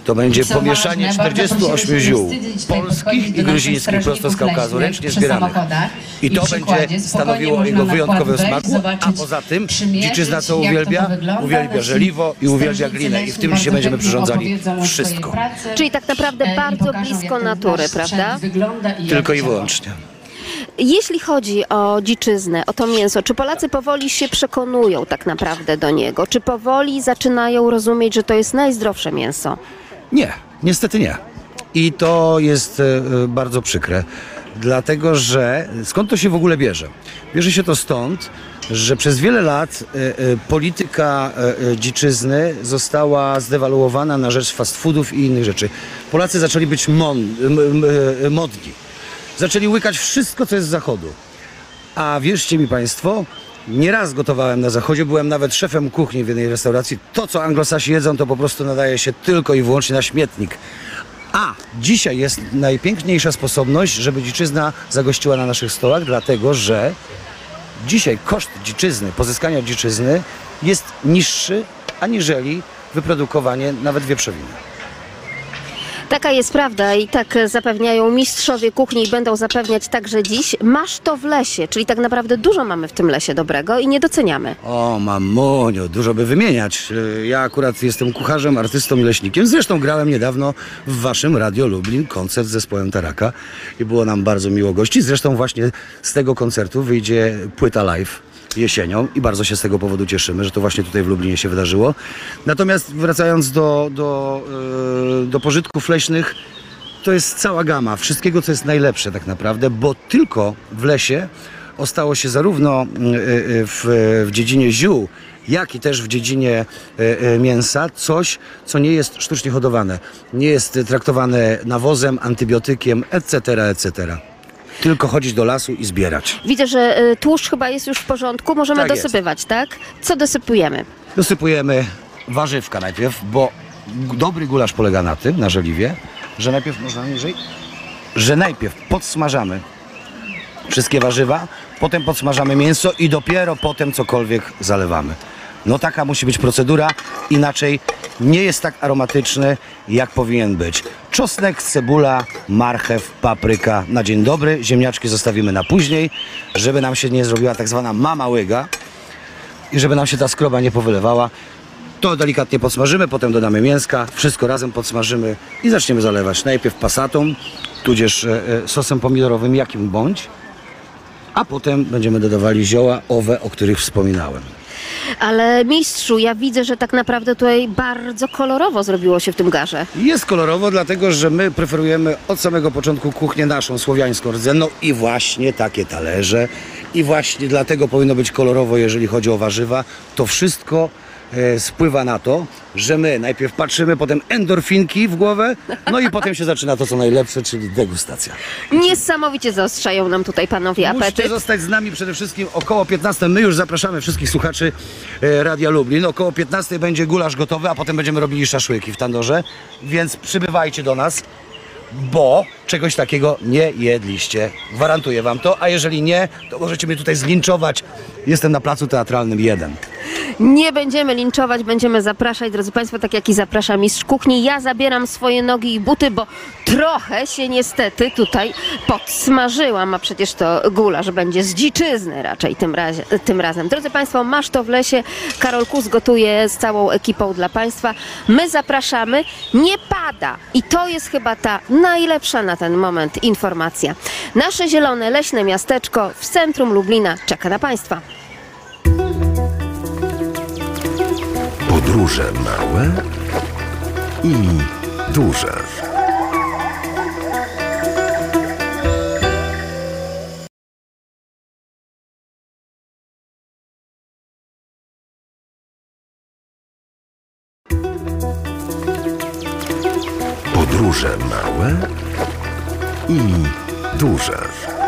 To będzie Co pomieszanie ważne, bardzo 48 prosimy się ziół polskich i gruzińskich prosto z Kaukazu, ręcznie zbieranych. I to będzie stanowiło jego wyjątkowy smaku, a poza tym dziczyzna co uwielbia, uwielbia żeliwo i uwielbia glinę i w tym dzisiaj bardzo będziemy przyrządzali wszystko. Czyli tak naprawdę e, bardzo blisko natury, prawda? Tylko i wyłącznie. Jeśli chodzi o dziczyznę, o to mięso, czy Polacy powoli się przekonują tak naprawdę do niego? Czy powoli zaczynają rozumieć, że to jest najzdrowsze mięso? Nie, niestety nie. I to jest e, e, bardzo przykre, dlatego że skąd to się w ogóle bierze? Bierze się to stąd, że przez wiele lat e, polityka dziczyzny została zdewaluowana na rzecz fast foodów i innych rzeczy. Polacy zaczęli być mon, modni. Zaczęli łykać wszystko, co jest z zachodu. A wierzcie mi Państwo, nieraz gotowałem na zachodzie, byłem nawet szefem kuchni w jednej restauracji. To, co anglosasi jedzą, to po prostu nadaje się tylko i wyłącznie na śmietnik. A dzisiaj jest najpiękniejsza sposobność, żeby dziczyzna zagościła na naszych stołach, dlatego że dzisiaj koszt dziczyzny, pozyskania dziczyzny jest niższy aniżeli wyprodukowanie nawet wieprzowiny. Taka jest prawda i tak zapewniają mistrzowie kuchni i będą zapewniać także dziś. Masz to w lesie, czyli tak naprawdę dużo mamy w tym lesie dobrego i nie doceniamy. O, mamonio, dużo by wymieniać. E, Ja akurat jestem kucharzem, artystą i leśnikiem. Zresztą grałem niedawno w waszym Radio Lublin koncert z zespołem Taraka i było nam bardzo miło gości. Zresztą właśnie z tego koncertu wyjdzie płyta live jesienią i bardzo się z tego powodu cieszymy, że to właśnie tutaj w Lublinie się wydarzyło. Natomiast wracając do, do, e, do pożytków leśnych, to jest cała gama wszystkiego, co jest najlepsze tak naprawdę, bo tylko w lesie ostało się zarówno y, y, w, w dziedzinie ziół, jak i też w dziedzinie mięsa coś, co nie jest sztucznie hodowane, nie jest traktowane nawozem, antybiotykiem, etc., etc. Tylko chodzić do lasu i zbierać. Widzę, że y, tłuszcz chyba jest już w porządku, możemy Tak jest. dosypywać, tak? Co dosypujemy? Dosypujemy warzywka najpierw, bo g- dobry gulasz polega na tym, na żeliwie, że najpierw można niżej, że najpierw podsmażamy wszystkie warzywa, potem podsmażamy mięso i dopiero potem cokolwiek zalewamy. No taka musi być procedura, inaczej nie jest tak aromatyczny, jak powinien być. Czosnek, cebula, marchew, papryka na dzień dobry, ziemniaczki zostawimy na później, żeby nam się nie zrobiła tak zwana mama łyga i żeby nam się ta skroba nie powylewała. To delikatnie podsmażymy, potem dodamy mięska, wszystko razem podsmażymy i zaczniemy zalewać. Najpierw pasatą, tudzież e, e, sosem pomidorowym, jakim bądź, a potem będziemy dodawali zioła, owe, o których wspominałem. Ale mistrzu, ja widzę, że tak naprawdę tutaj bardzo kolorowo zrobiło się w tym garze. Jest kolorowo, dlatego że my preferujemy od samego początku kuchnię naszą, słowiańską, rdzenną i właśnie takie talerze. I właśnie dlatego powinno być kolorowo, jeżeli chodzi o warzywa. To wszystko spływa na to, że my najpierw patrzymy, potem endorfinki w głowę, no i potem się zaczyna to, co najlepsze, czyli degustacja. Niesamowicie zaostrzają nam tutaj panowie Musicie apetyt. zostać z nami przede wszystkim około 15. My już zapraszamy wszystkich słuchaczy e, Radia Lublin. Około 15 będzie gulasz gotowy, a potem będziemy robili szaszłyki w tandorze. Więc przybywajcie do nas, bo czegoś takiego nie jedliście. Gwarantuję wam to, a jeżeli nie, to możecie mnie tutaj zlinczować. Jestem na placu teatralnym 1. Nie będziemy linczować, będziemy zapraszać, drodzy Państwo, tak jak i zaprasza mistrz kuchni. Ja zabieram swoje nogi i buty, bo trochę się niestety tutaj podsmażyłam, a przecież to gulasz będzie z dziczyzny raczej tym, razie, tym razem. Drodzy Państwo, masz to w lesie. Karol Kus gotuje z całą ekipą dla Państwa. My zapraszamy. Nie pada i to jest chyba ta najlepsza na ten moment informacja. Nasze zielone, leśne miasteczko w centrum Lublina czeka na Państwa. Podróże małe i duże. Podróże małe i duże.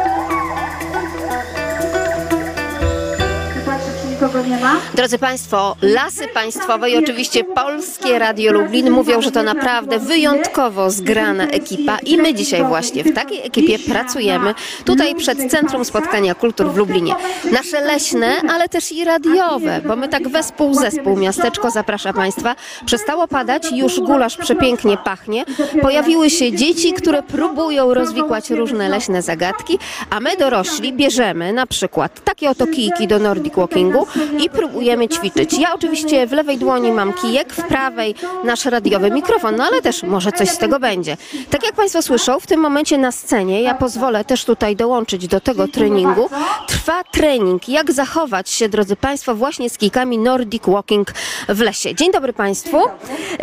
Nikogo nie ma. Drodzy Państwo, Lasy Państwowe i oczywiście Polskie Radio Lublin mówią, że to naprawdę wyjątkowo zgrana ekipa i my dzisiaj właśnie w takiej ekipie pracujemy tutaj przed Centrum Spotkania Kultur w Lublinie. Nasze leśne, ale też i radiowe, bo my tak wespół zespół miasteczko zaprasza Państwa. Przestało padać, już gulasz przepięknie pachnie. Pojawiły się dzieci, które próbują rozwikłać różne leśne zagadki, a my dorośli bierzemy na przykład takie oto kijki do Nordic Walkingu i próbujemy ćwiczyć. Ja oczywiście w lewej dłoni mam kijek, w prawej nasz radiowy mikrofon, no ale też może coś z tego będzie. Tak jak Państwo słyszą, w tym momencie na scenie, ja pozwolę też tutaj dołączyć do tego treningu, trwa trening, jak zachować się, drodzy Państwo, właśnie z kijkami Nordic Walking w lesie. Dzień dobry Państwu.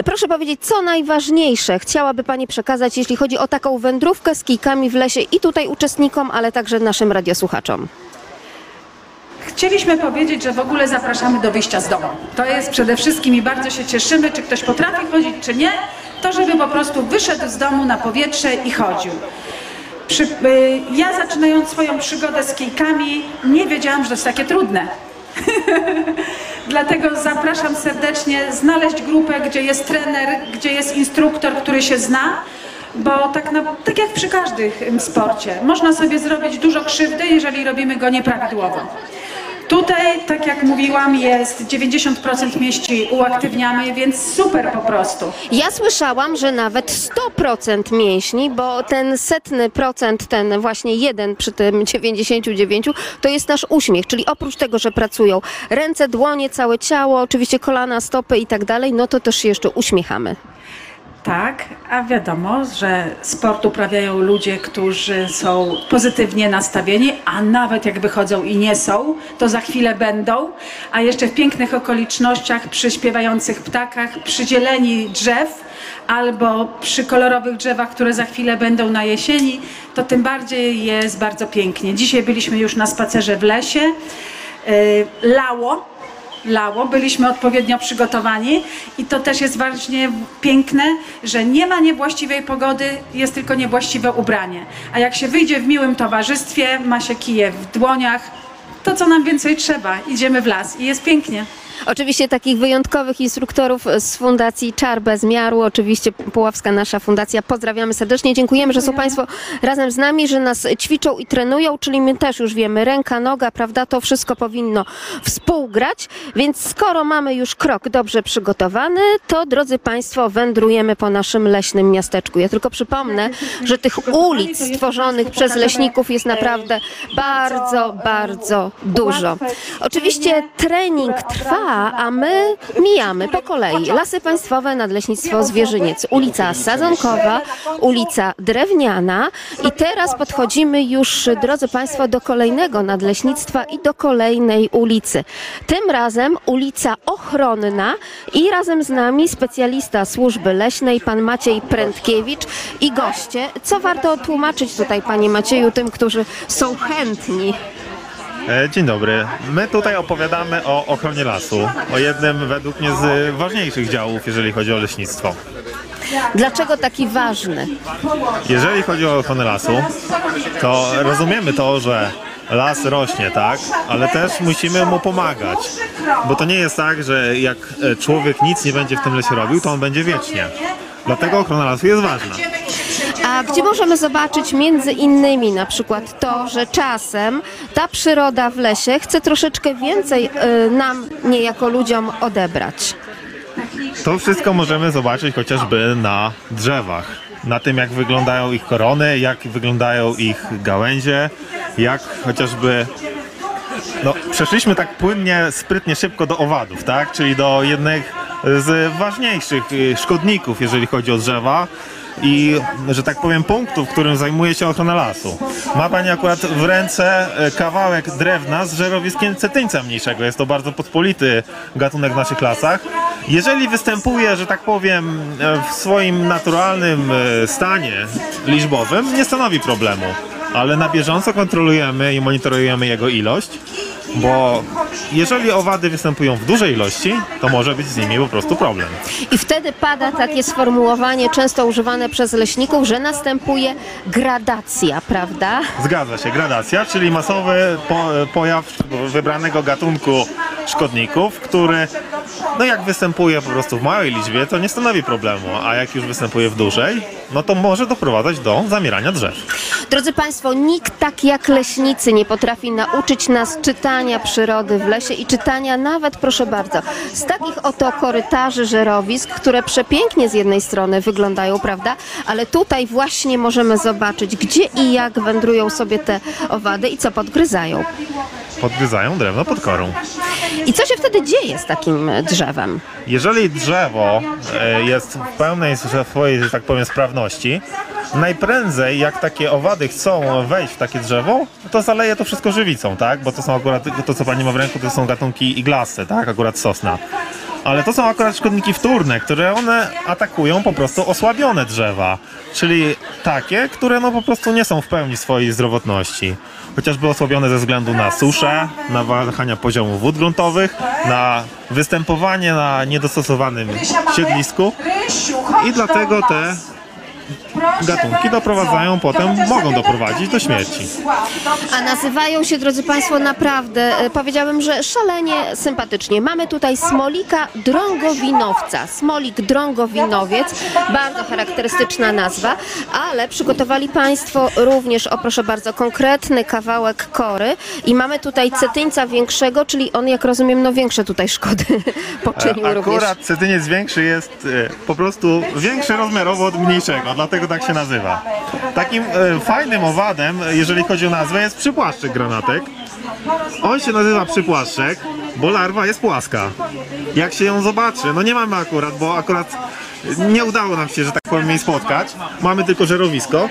Proszę powiedzieć, co najważniejsze chciałaby Pani przekazać, jeśli chodzi o taką wędrówkę z kijkami w lesie i tutaj uczestnikom, ale także naszym radiosłuchaczom. Chcieliśmy powiedzieć, że w ogóle zapraszamy do wyjścia z domu. To jest przede wszystkim i bardzo się cieszymy, czy ktoś potrafi chodzić, czy nie, to żeby po prostu wyszedł z domu na powietrze i chodził. Przy, y, ja zaczynając swoją przygodę z kijkami nie wiedziałam, że to jest takie trudne. Dlatego zapraszam serdecznie znaleźć grupę, gdzie jest trener, gdzie jest instruktor, który się zna, bo tak, na, tak jak przy każdym sporcie, można sobie zrobić dużo krzywdy, jeżeli robimy go nieprawidłowo. Tutaj, tak jak mówiłam, jest 90% mieści uaktywniamy, więc super po prostu. Ja słyszałam, że nawet 100% mięśni, bo ten setny procent, ten właśnie jeden przy tym 99, to jest nasz uśmiech. Czyli oprócz tego, że pracują ręce, dłonie, całe ciało, oczywiście kolana, stopy i tak dalej, no to też jeszcze uśmiechamy. Tak, a wiadomo, że sport uprawiają ludzie, którzy są pozytywnie nastawieni, a nawet jak wychodzą i nie są, to za chwilę będą, a jeszcze w pięknych okolicznościach, przy śpiewających ptakach, przy zieleni drzew albo przy kolorowych drzewach, które za chwilę będą na jesieni, to tym bardziej jest bardzo pięknie. Dzisiaj byliśmy już na spacerze w lesie, yy, lało, lało, byliśmy odpowiednio przygotowani i to też jest właśnie piękne, że nie ma niewłaściwej pogody, jest tylko niewłaściwe ubranie. A jak się wyjdzie w miłym towarzystwie, ma się kije w dłoniach, to co nam więcej trzeba, idziemy w las i jest pięknie. Oczywiście takich wyjątkowych instruktorów z Fundacji Czar Bez Miaru, oczywiście Puławska nasza fundacja, pozdrawiamy serdecznie, dziękujemy, że są Państwo razem z nami, że nas ćwiczą i trenują, czyli my też już wiemy, ręka, noga, prawda, to wszystko powinno współgrać, więc skoro mamy już krok dobrze przygotowany, to drodzy Państwo, wędrujemy po naszym leśnym miasteczku. Ja tylko przypomnę, że tych ulic stworzonych przez leśników jest naprawdę bardzo, bardzo dużo. Oczywiście trening trwa, a my mijamy po kolei Lasy Państwowe, Nadleśnictwo Zwierzyniec, ulica Sadzonkowa, ulica Drewniana i teraz podchodzimy już, drodzy Państwo, do kolejnego nadleśnictwa i do kolejnej ulicy. Tym razem ulica Ochronna i razem z nami specjalista służby leśnej, pan Maciej Prędkiewicz i goście. Co warto tłumaczyć tutaj, panie Macieju, tym, którzy są chętni? E, Dzień dobry. My tutaj opowiadamy o ochronie lasu, o jednym według mnie z ważniejszych działów, jeżeli chodzi o leśnictwo. Dlaczego taki ważny? Jeżeli chodzi o ochronę lasu, to rozumiemy to, że las rośnie, tak? Ale też musimy mu pomagać. Bo to nie jest tak, że jak e, człowiek nic nie będzie w tym lesie robił, to on będzie wiecznie. Dlatego ochrona lasu jest ważna. Gdzie możemy zobaczyć między innymi na przykład to, że czasem ta przyroda w lesie chce troszeczkę więcej y, nam, niejako ludziom, odebrać? To wszystko możemy zobaczyć chociażby na drzewach. Na tym, jak wyglądają ich korony, jak wyglądają ich gałęzie, jak chociażby. No, przeszliśmy tak płynnie, sprytnie, szybko do owadów, tak? Czyli do jednych z ważniejszych y, szkodników, jeżeli chodzi o drzewa i, że tak powiem, punktu, w którym zajmuje się ochrona lasu. Ma Pani akurat w ręce e, kawałek drewna z żerowiskiem cetyńca mniejszego. Jest to bardzo pospolity gatunek w naszych lasach. Jeżeli występuje, że tak powiem, e, w swoim naturalnym e, stanie liczbowym, nie stanowi problemu. Ale na bieżąco kontrolujemy i monitorujemy jego ilość, bo jeżeli owady występują w dużej ilości, to może być z nimi po prostu problem. I wtedy pada takie sformułowanie, często używane przez leśników, że następuje gradacja, prawda? Zgadza się, gradacja, czyli masowy po, pojaw wybranego gatunku szkodników, który no jak występuje po prostu w małej liczbie, to nie stanowi problemu, a jak już występuje w dużej, no to może doprowadzać do zamierania drzew. Drodzy Państwo, nikt tak jak leśnicy nie potrafi nauczyć nas czytania przyrody w lesie i czytania nawet, proszę bardzo, z takich oto korytarzy żerowisk, które przepięknie z jednej strony wyglądają, prawda? Ale tutaj właśnie możemy zobaczyć, gdzie i jak wędrują sobie te owady i co podgryzają. Podgryzają drewno pod korą. I co się wtedy dzieje z takim drzewem? Jeżeli drzewo e, jest w pełnej swojej, że tak powiem, sprawności, najprędzej jak takie owady chcą wejść w takie drzewo, to zaleje to wszystko żywicą, tak? Bo to są akurat, to co pani ma w ręku, to są gatunki iglaste, tak? Akurat sosna. Ale to są akurat szkodniki wtórne, które one atakują po prostu osłabione drzewa, czyli takie, które no po prostu nie są w pełni swojej zdrowotności. Chociażby osłabione ze względu na suszę, na wahania poziomu wód gruntowych, na występowanie na niedostosowanym siedlisku i dlatego te gatunki doprowadzają potem, mogą doprowadzić do śmierci. A nazywają się, drodzy Państwo, naprawdę, e, powiedziałabym, że szalenie sympatycznie. Mamy tutaj smolika drągowinowca. Smolik drągowinowiec, bardzo charakterystyczna nazwa, ale przygotowali Państwo również, o proszę bardzo, konkretny kawałek kory i mamy tutaj cetyńca większego, czyli on, jak rozumiem, no większe tutaj szkody poczynił również. Akurat cetyniec większy jest e, po prostu większy rozmiarowo od mniejszego, dlatego tak się nazywa. Takim e, fajnym owadem, jeżeli chodzi o nazwę, jest przypłaszczyk granatek. On się nazywa przypłaszczek, bo larwa jest płaska. Jak się ją zobaczy, no nie mamy akurat, bo akurat nie udało nam się, że tak powiem, jej spotkać. Mamy tylko żerowisko.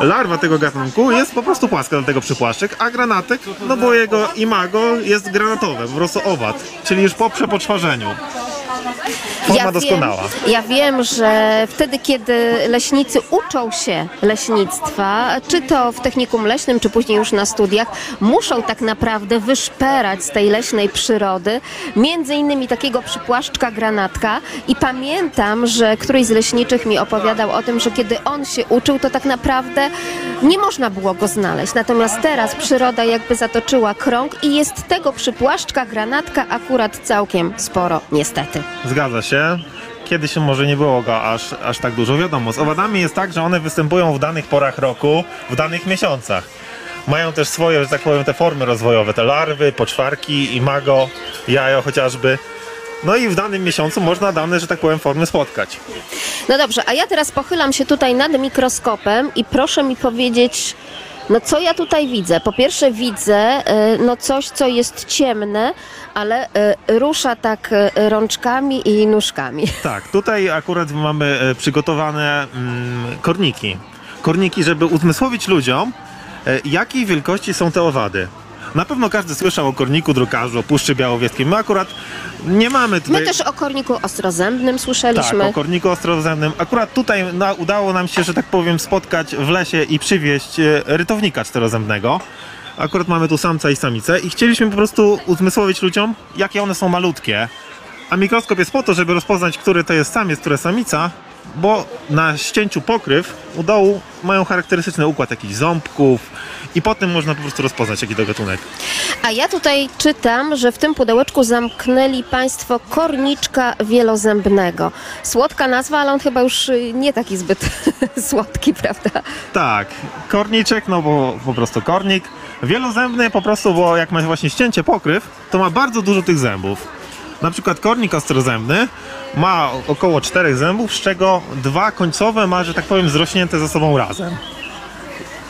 Larwa tego gatunku jest po prostu płaska, dlatego przypłaszczyk, a granatek, no bo jego imago jest granatowe, po prostu owad, czyli już po przepoczwarzeniu. Forma doskonała. Wiem, ja wiem, że wtedy, kiedy leśnicy uczą się leśnictwa, czy to w technikum leśnym, czy później już na studiach, muszą tak naprawdę wyszperać z tej leśnej przyrody, między innymi takiego przypłaszczka granatka i pamiętam, że któryś z leśniczych mi opowiadał o tym, że kiedy on się uczył, to tak naprawdę nie można było go znaleźć. Natomiast teraz przyroda jakby zatoczyła krąg i jest tego przypłaszczka granatka akurat całkiem sporo, niestety. Zgadza się. Kiedyś może nie było go aż, aż tak dużo. Wiadomo, z owadami jest tak, że one występują w danych porach roku, w danych miesiącach. Mają też swoje, że tak powiem, te formy rozwojowe, te larwy, poczwarki, imago, jajo chociażby. No i w danym miesiącu można dane, że tak powiem, formy spotkać. No dobrze, a ja teraz pochylam się tutaj nad mikroskopem i proszę mi powiedzieć, no co ja tutaj widzę? Po pierwsze widzę e, no coś, co jest ciemne, ale e, rusza tak e, rączkami i nóżkami. Tak, tutaj akurat mamy przygotowane mm, korniki. Korniki, żeby uzmysłowić ludziom, jakiej wielkości są te owady. Na pewno każdy słyszał o korniku drukarzu, o Puszczy Białowieskiej. My akurat nie mamy tutaj... My też o korniku ostrozębnym Tak, słyszeliśmy. o korniku ostrozemnym. Akurat tutaj na, udało nam się, że tak powiem, spotkać w lesie i przywieźć e, rytownika czterozębnego. Akurat mamy tu samca i samicę i chcieliśmy po prostu uzmysłowić ludziom, jakie one są malutkie. A mikroskop jest po to, żeby rozpoznać, który to jest samiec, które samica, bo na ścięciu pokryw u dołu mają charakterystyczny układ jakichś ząbków i po tym można po prostu rozpoznać, jaki to gatunek. A ja tutaj czytam, że w tym pudełeczku zamknęli Państwo korniczka wielozębnego. Słodka nazwa, ale on chyba już y, nie taki zbyt słodki, prawda? Tak, korniczek, no bo po prostu kornik. Wielozębny po prostu, bo jak ma właśnie ścięcie pokryw, to ma bardzo dużo tych zębów. Na przykład kornik ostrozębny ma około czterech zębów, z czego dwa końcowe ma, że tak powiem, zrośnięte ze sobą razem.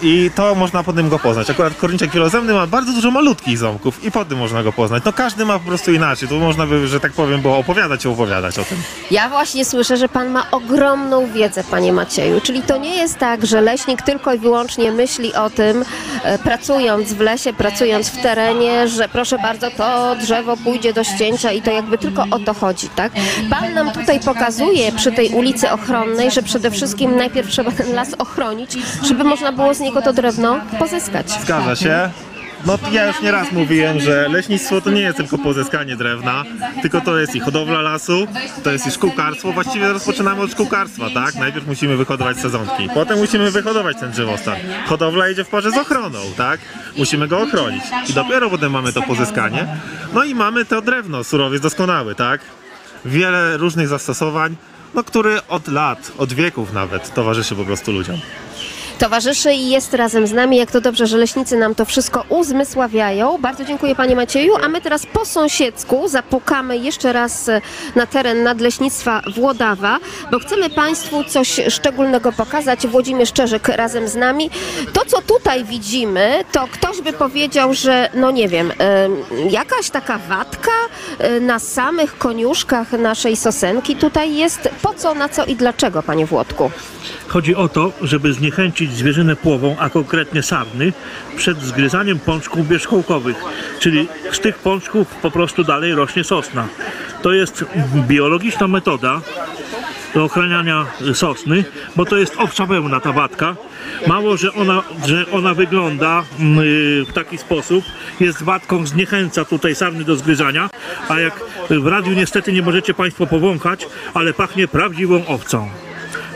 I to można po tym go poznać. Akurat korniczek wielozębny ma bardzo dużo malutkich ząbków i po tym można go poznać. No każdy ma po prostu inaczej. Tu można by, że tak powiem, było opowiadać i opowiadać o tym. Ja właśnie słyszę, że pan ma ogromną wiedzę, panie Macieju. Czyli to nie jest tak, że leśnik tylko i wyłącznie myśli o tym, e, pracując w lesie, pracując w terenie, że proszę bardzo, to drzewo pójdzie do ścięcia i to jakby tylko o to chodzi, tak? Pan nam tutaj pokazuje przy tej ulicy ochronnej, że przede wszystkim najpierw trzeba ten las ochronić, żeby można było z niego to drewno pozyskać. Zgadza się. No ja już nieraz mówiłem, że leśnictwo to nie jest tylko pozyskanie drewna, tylko to jest i hodowla lasu, to jest i szkółkarstwo. Właściwie rozpoczynamy od szkółkarstwa, tak? Najpierw musimy wyhodować sezonki, potem musimy wyhodować ten drzewostan. Hodowla idzie w parze z ochroną, tak? Musimy go ochronić. I dopiero potem mamy to pozyskanie. No i mamy to drewno, surowiec doskonały, tak? Wiele różnych zastosowań, no który od lat, od wieków nawet towarzyszy po prostu ludziom. Towarzyszy i jest razem z nami. Jak to dobrze, że leśnicy nam to wszystko uzmysławiają. Bardzo dziękuję Panie Macieju. A my teraz po sąsiedzku zapukamy jeszcze raz e, na teren Nadleśnictwa Włodawa, bo chcemy Państwu coś szczególnego pokazać. Włodzimierz Czerzyk razem z nami. To, co tutaj widzimy, to ktoś by powiedział, że no nie wiem, em, jakaś taka wadka e, na samych koniuszkach naszej sosenki tutaj jest. Po co, na co i dlaczego, Panie Włodku? Chodzi o to, żeby zniechęcić zwierzynę płową, a konkretnie sarny, przed zgryzaniem pączków wierzchołkowych, czyli z tych pączków po prostu dalej rośnie sosna. To jest biologiczna metoda do ochraniania sosny, bo to jest owcza wełna ta wadka. Mało, że ona, że ona wygląda mm, y, w taki sposób, jest wadką, zniechęca tutaj sarny do zgryzania, a jak w radiu niestety nie możecie Państwo powąchać, ale pachnie prawdziwą owcą.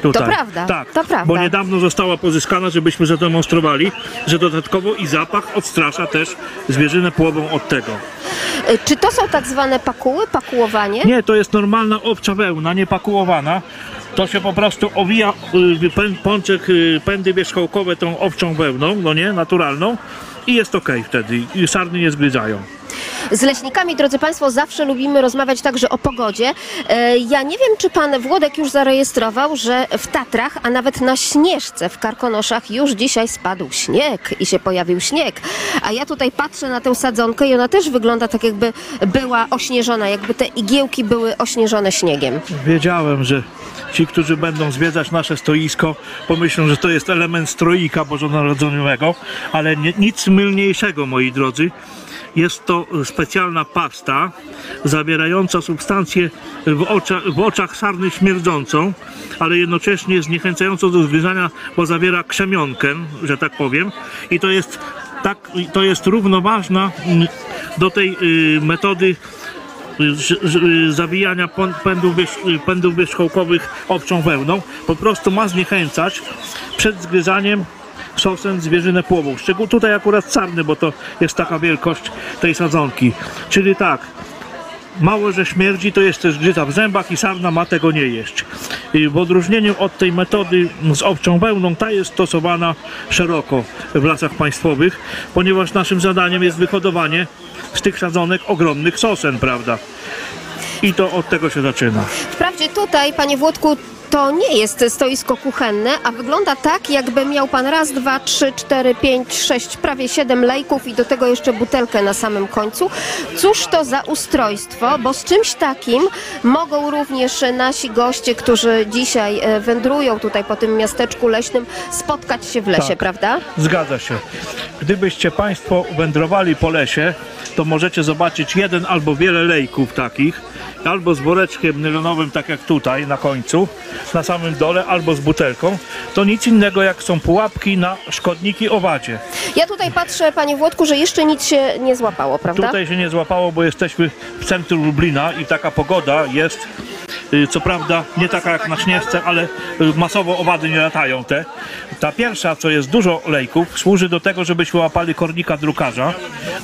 Tutaj. prawda, Tak, to prawda. bo niedawno została pozyskana, żebyśmy zademonstrowali, że dodatkowo i zapach odstrasza też zwierzynę płową od tego. E, Czy to są tak zwane pakuły, pakułowanie? Nie, to jest normalna obca wełna, nie pakułowana. To się po prostu owija y, pę- pączek, y, pędy wierzchołkowe tą owczą wełną, no nie, naturalną i jest ok wtedy i sarny nie zgryzają. Z leśnikami, drodzy Państwo, zawsze lubimy rozmawiać także o pogodzie. E, Ja nie wiem, czy Pan Włodek już zarejestrował, że w Tatrach, a nawet na Śnieżce w Karkonoszach już dzisiaj spadł śnieg i się pojawił śnieg. A ja tutaj patrzę na tę sadzonkę i ona też wygląda tak, jakby była ośnieżona, jakby te igiełki były ośnieżone śniegiem. Wiedziałem, że ci, którzy będą zwiedzać nasze stoisko, pomyślą, że to jest element stroika bożonarodzeniowego, ale nie, nic mylniejszego, moi drodzy. Jest to specjalna pasta zawierająca substancję w, ocza, w oczach sarny śmierdzącą, ale jednocześnie zniechęcającą do zgryzania, bo zawiera krzemionkę, że tak powiem. I to jest, tak, to jest równoważna mm, do tej y, metody ż- ż- zawijania pędów, pędów wierzchołkowych obcą wełną po prostu ma zniechęcać przed zgryzaniem sosen zwierzynę płową. Szczególnie tutaj akurat sarny, bo to jest taka wielkość tej sadzonki. Czyli tak, mało, że śmierdzi, to jest też grzyta w zębach i sarna ma tego nie jeść. I W odróżnieniu od tej metody z owczą wełną, ta jest stosowana szeroko w lasach państwowych, ponieważ naszym zadaniem jest wyhodowanie z tych sadzonek ogromnych sosen, prawda? I to od tego się zaczyna. Wprawdzie tutaj, Panie Włodku, to nie jest stoisko kuchenne, a wygląda tak, jakby miał Pan raz, dwa, trzy, cztery, pięć, sześć, prawie siedem lejków i do tego jeszcze butelkę na samym końcu. Cóż to za ustrojstwo, bo z czymś takim mogą również nasi goście, którzy dzisiaj e, wędrują tutaj po tym miasteczku leśnym, spotkać się w lesie, Tak. prawda? Zgadza się. Gdybyście Państwo wędrowali po lesie, to możecie zobaczyć jeden albo wiele lejków takich, albo z woreczkiem nylonowym, tak jak tutaj na końcu, na samym dole, albo z butelką. To nic innego jak są pułapki na szkodniki owadzie. Ja tutaj patrzę, Panie Włodku, że jeszcze nic się nie złapało, prawda? Tutaj się nie złapało, bo jesteśmy w centrum Lublina i taka pogoda jest. y, Co prawda nie taka jak na Śnieżce, ale y, masowo owady nie latają te. Ta pierwsza, co jest dużo lejków, służy do tego, żebyśmy łapali kornika drukarza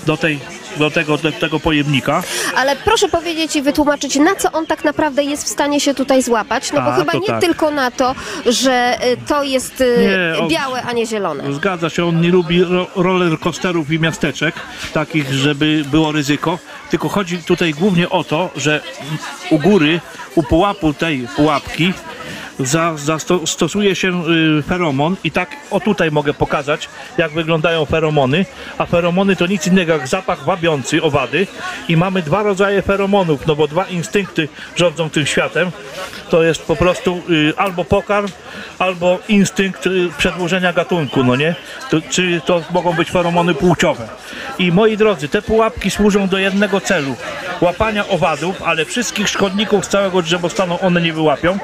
do, tej, do, tego, do tego pojemnika. Ale proszę powiedzieć i wytłumaczyć, na co on tak naprawdę jest w stanie się tutaj złapać? No bo A, chyba to nie tak. tylko na to, że y, to jest y, Nie, białe, a nie zielone. Zgadza się, on nie lubi ro roller coasterów i miasteczek, takich, żeby było ryzyko. Tylko chodzi tutaj głównie o to, że u góry, u pułapu tej pułapki za, zasto- stosuje się y, feromon i tak o tutaj mogę pokazać, jak wyglądają feromony. A feromony to nic innego jak zapach wabiący owady i mamy dwa rodzaje feromonów, no bo dwa instynkty rządzą tym światem. To jest po prostu y, albo pokarm, albo instynkt y, przedłużenia gatunku, no nie? To, czy to mogą być feromony płciowe. I moi drodzy, te pułapki służą do jednego celu. Łapania owadów, ale wszystkich szkodników z całego drzewostanu one nie wyłapią,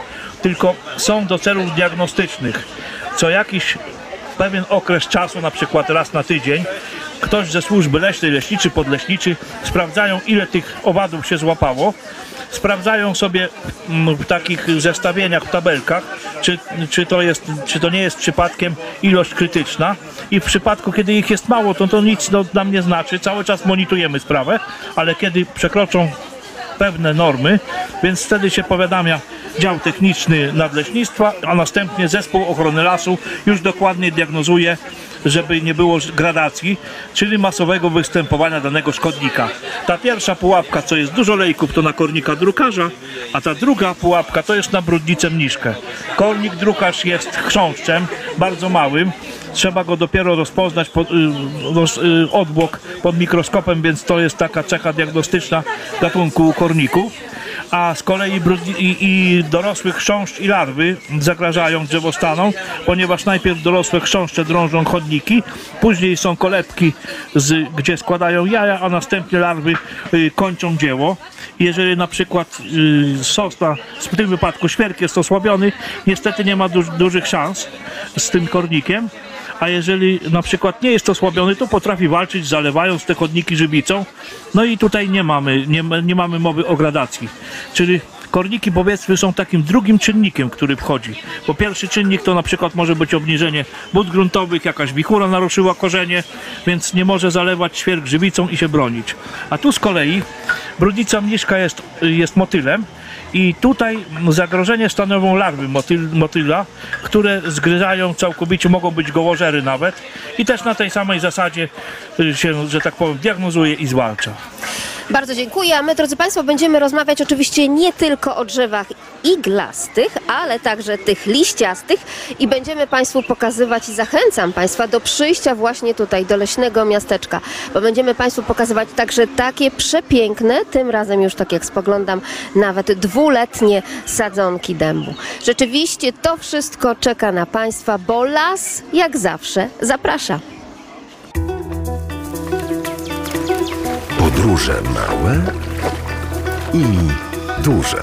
tylko są do celów diagnostycznych. Co jakiś pewien okres czasu, na przykład raz na tydzień, ktoś ze służby leśnej, leśniczy, podleśniczy sprawdzają ile tych owadów się złapało. Sprawdzają sobie mm, w takich zestawieniach, w tabelkach, czy, czy, to jest, czy to nie jest przypadkiem ilość krytyczna. I w przypadku, kiedy ich jest mało, to to nic no, nam nie znaczy. Cały czas monitorujemy sprawę, ale kiedy przekroczą pewne normy, więc wtedy się powiadamia dział techniczny nadleśnictwa, a następnie zespół ochrony lasu już dokładnie diagnozuje, żeby nie było gradacji, czyli masowego występowania danego szkodnika. Ta pierwsza pułapka, co jest dużo lejków, to na kornika drukarza, a ta druga pułapka to jest na brudnicę mniszkę. Kornik drukarz jest chrząszczem, bardzo małym, trzeba go dopiero rozpoznać pod, y, roz, y, odbłok pod mikroskopem, więc to jest taka cecha diagnostyczna gatunku korników. A z kolei i, i dorosły chrząszcz i larwy zagrażają drzewostanom, ponieważ najpierw dorosłe chrząszcze drążą chodniki, później są kolebki, z, gdzie składają jaja, a następnie larwy y, kończą dzieło. Jeżeli na przykład y, sosna, w tym wypadku świerk jest osłabiony, niestety nie ma duż, dużych szans z tym kornikiem a jeżeli na przykład nie jest osłabiony, to potrafi walczyć zalewając te chodniki żywicą. No i tutaj nie mamy, nie, nie mamy mowy o gradacji. Czyli korniki powiedzmy są takim drugim czynnikiem, który wchodzi. Bo pierwszy czynnik to na przykład może być obniżenie wód gruntowych, jakaś wichura naruszyła korzenie, więc nie może zalewać świerk żywicą i się bronić. A tu z kolei brudnica mniszka jest, jest motylem, i tutaj zagrożenie stanowią larwy motyl, motyla, które zgryzają całkowicie, mogą być gołożery nawet. I też na tej samej zasadzie y, się, że tak powiem, diagnozuje i zwalcza. Bardzo dziękuję. A my, drodzy Państwo, będziemy rozmawiać oczywiście nie tylko o drzewach iglastych, ale także tych liściastych i będziemy Państwu pokazywać i zachęcam Państwa do przyjścia właśnie tutaj do leśnego miasteczka, bo będziemy Państwu pokazywać także takie przepiękne, tym razem już tak jak spoglądam, nawet dwuletnie sadzonki dębu. Rzeczywiście to wszystko czeka na Państwa, bo las jak zawsze zaprasza. Podróże małe i duże.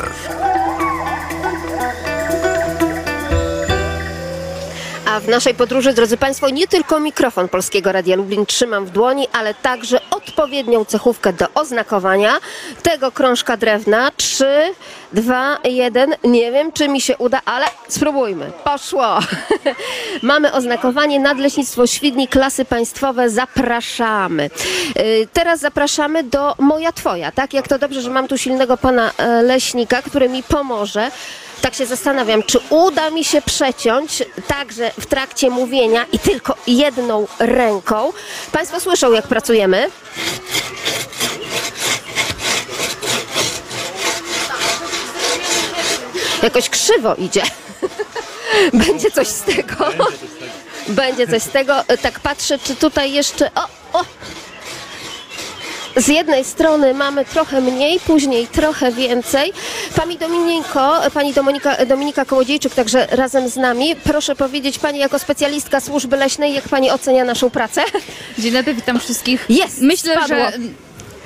A w naszej podróży, drodzy Państwo, nie tylko mikrofon Polskiego Radia Lublin trzymam w dłoni, ale także odpowiednią cechówkę do oznakowania tego krążka drewna. 3, 2, 1. Nie wiem, czy mi się uda, ale spróbujmy. Poszło! Mamy oznakowanie Nadleśnictwo Świdnik, klasy państwowe. Zapraszamy. Yy, Teraz zapraszamy do Moja Twoja. Tak, jak to dobrze, że mam tu silnego pana e, leśnika, który mi pomoże. Tak się zastanawiam, czy uda mi się przeciąć także w trakcie mówienia i tylko jedną ręką. Państwo słyszą, jak pracujemy. Jakoś krzywo idzie. Będzie coś z tego. Będzie coś z tego. Tak patrzę, czy tutaj jeszcze. O! Z jednej strony mamy trochę mniej, później trochę więcej. Pani Dominiko, pani Dominika, Dominika Kołodziejczyk także razem z nami. Proszę powiedzieć Pani jako specjalistka służby leśnej, jak Pani ocenia naszą pracę? Dzień dobry, witam wszystkich. Jest, Myślę, spadło. że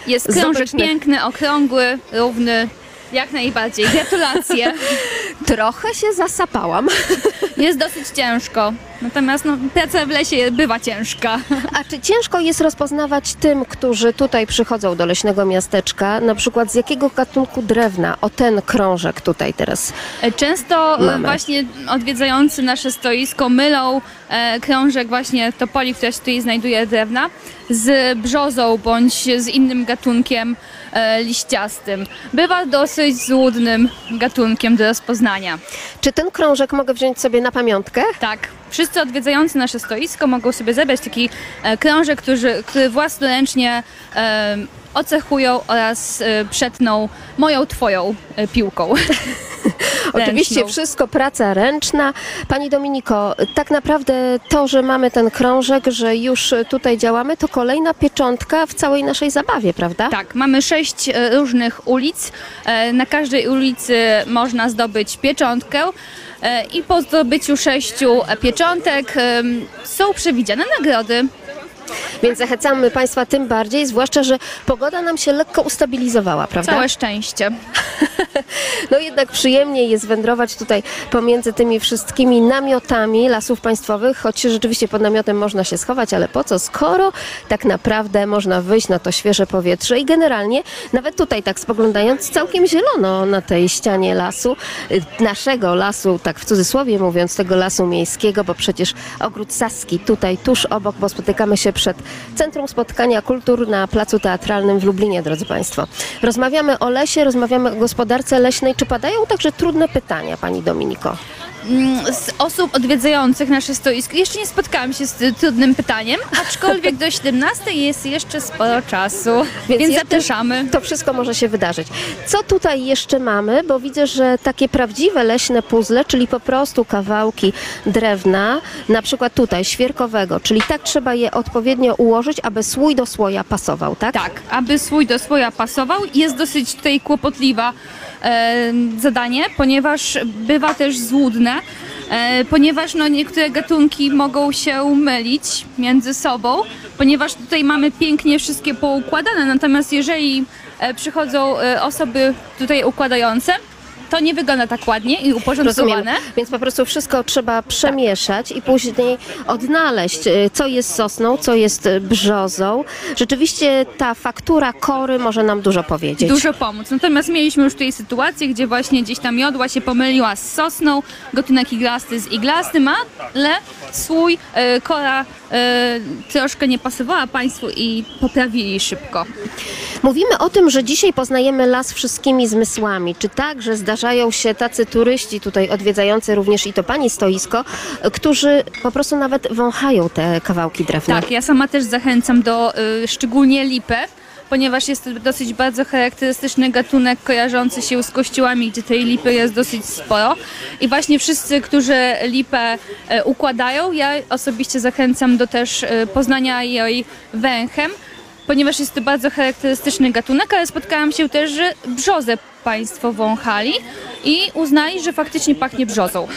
jest krążek Zobaczmy. piękny, okrągły, równy. Jak najbardziej. Gratulacje. Trochę się zasapałam. Jest dosyć ciężko. Natomiast no, praca w lesie bywa ciężka. A czy ciężko jest rozpoznawać tym, którzy tutaj przychodzą do leśnego miasteczka, na przykład z jakiego gatunku drewna o ten krążek tutaj teraz Często e, Mamy. właśnie odwiedzający nasze stoisko mylą e, krążek właśnie topoli, która się tutaj znajduje drewna, z brzozą bądź z innym gatunkiem liściastym. Bywa dosyć złudnym gatunkiem do rozpoznania. Czy ten krążek mogę wziąć sobie na pamiątkę? Tak. Wszyscy odwiedzający nasze stoisko mogą sobie zebrać taki e, krążek, który, który własnoręcznie e, ocechują oraz e, przetną moją, twoją e, piłką. Oczywiście wszystko praca ręczna. Pani Dominiko, tak naprawdę to, że mamy ten krążek, że już tutaj działamy, to kolejna pieczątka w całej naszej zabawie, prawda? Tak, mamy sześć e, różnych ulic. E, Na każdej ulicy można zdobyć pieczątkę. e, I po zdobyciu sześciu pieczątek są przewidziane nagrody. Więc zachęcamy Państwa tym bardziej, zwłaszcza, że pogoda nam się lekko ustabilizowała, prawda? Całe szczęście. No jednak przyjemniej jest wędrować tutaj pomiędzy tymi wszystkimi namiotami lasów państwowych, choć rzeczywiście pod namiotem można się schować, ale po co, skoro tak naprawdę można wyjść na to świeże powietrze i generalnie nawet tutaj tak spoglądając całkiem zielono na tej ścianie lasu, y, naszego lasu, tak w cudzysłowie mówiąc, tego lasu miejskiego, bo przecież ogród Saski tutaj tuż obok, bo spotykamy się przed Centrum Spotkania Kultur na Placu Teatralnym w Lublinie, drodzy Państwo. Rozmawiamy o lesie, rozmawiamy o gospodarce leśnej. Czy padają także trudne pytania, Pani Dominiko? Mm, Z osób odwiedzających nasze stoisko jeszcze nie spotkałam się z trudnym pytaniem, aczkolwiek do 17 jest jeszcze sporo czasu, więc, jeszcze zapraszamy. To wszystko może się wydarzyć. Co tutaj jeszcze mamy? Bo widzę, że takie prawdziwe leśne puzzle, czyli po prostu kawałki drewna, na przykład tutaj świerkowego, czyli tak trzeba je odpowiednio ułożyć, aby słój do słoja pasował, tak? Tak, aby słój do słoja pasował. Jest dosyć tutaj kłopotliwa zadanie, ponieważ bywa też złudne, e, ponieważ no, niektóre gatunki mogą się mylić między sobą, ponieważ tutaj mamy pięknie wszystkie poukładane, natomiast jeżeli e, przychodzą e, osoby tutaj układające, to nie wygląda tak ładnie i uporządkowane. Rozumiem. Więc po prostu wszystko trzeba przemieszać i później odnaleźć, y, co jest sosną, co jest y, brzozą. Rzeczywiście ta faktura kory może nam dużo powiedzieć. Dużo pomóc. Natomiast mieliśmy już tutaj sytuację, gdzie właśnie gdzieś tam jodła się pomyliła z sosną, gatunek iglasty z iglastym, ale słój, e, kora e, troszkę nie pasowała Państwu i poprawili szybko. Mówimy o tym, że dzisiaj poznajemy las wszystkimi zmysłami. Czy tak, że zdarzają się tacy turyści tutaj odwiedzający również i to pani stoisko, y, którzy po prostu nawet wąchają te kawałki drewna? Tak, ja sama też zachęcam do y, szczególnie lipę, ponieważ jest to dosyć bardzo charakterystyczny gatunek kojarzący się z kościołami, gdzie tej lipy jest dosyć sporo. I właśnie wszyscy, którzy lipę e, układają, ja osobiście zachęcam do też e, poznania jej węchem, ponieważ jest to bardzo charakterystyczny gatunek, ale spotkałam się też, że brzozę Państwo wąchali i uznali, że faktycznie pachnie brzozą.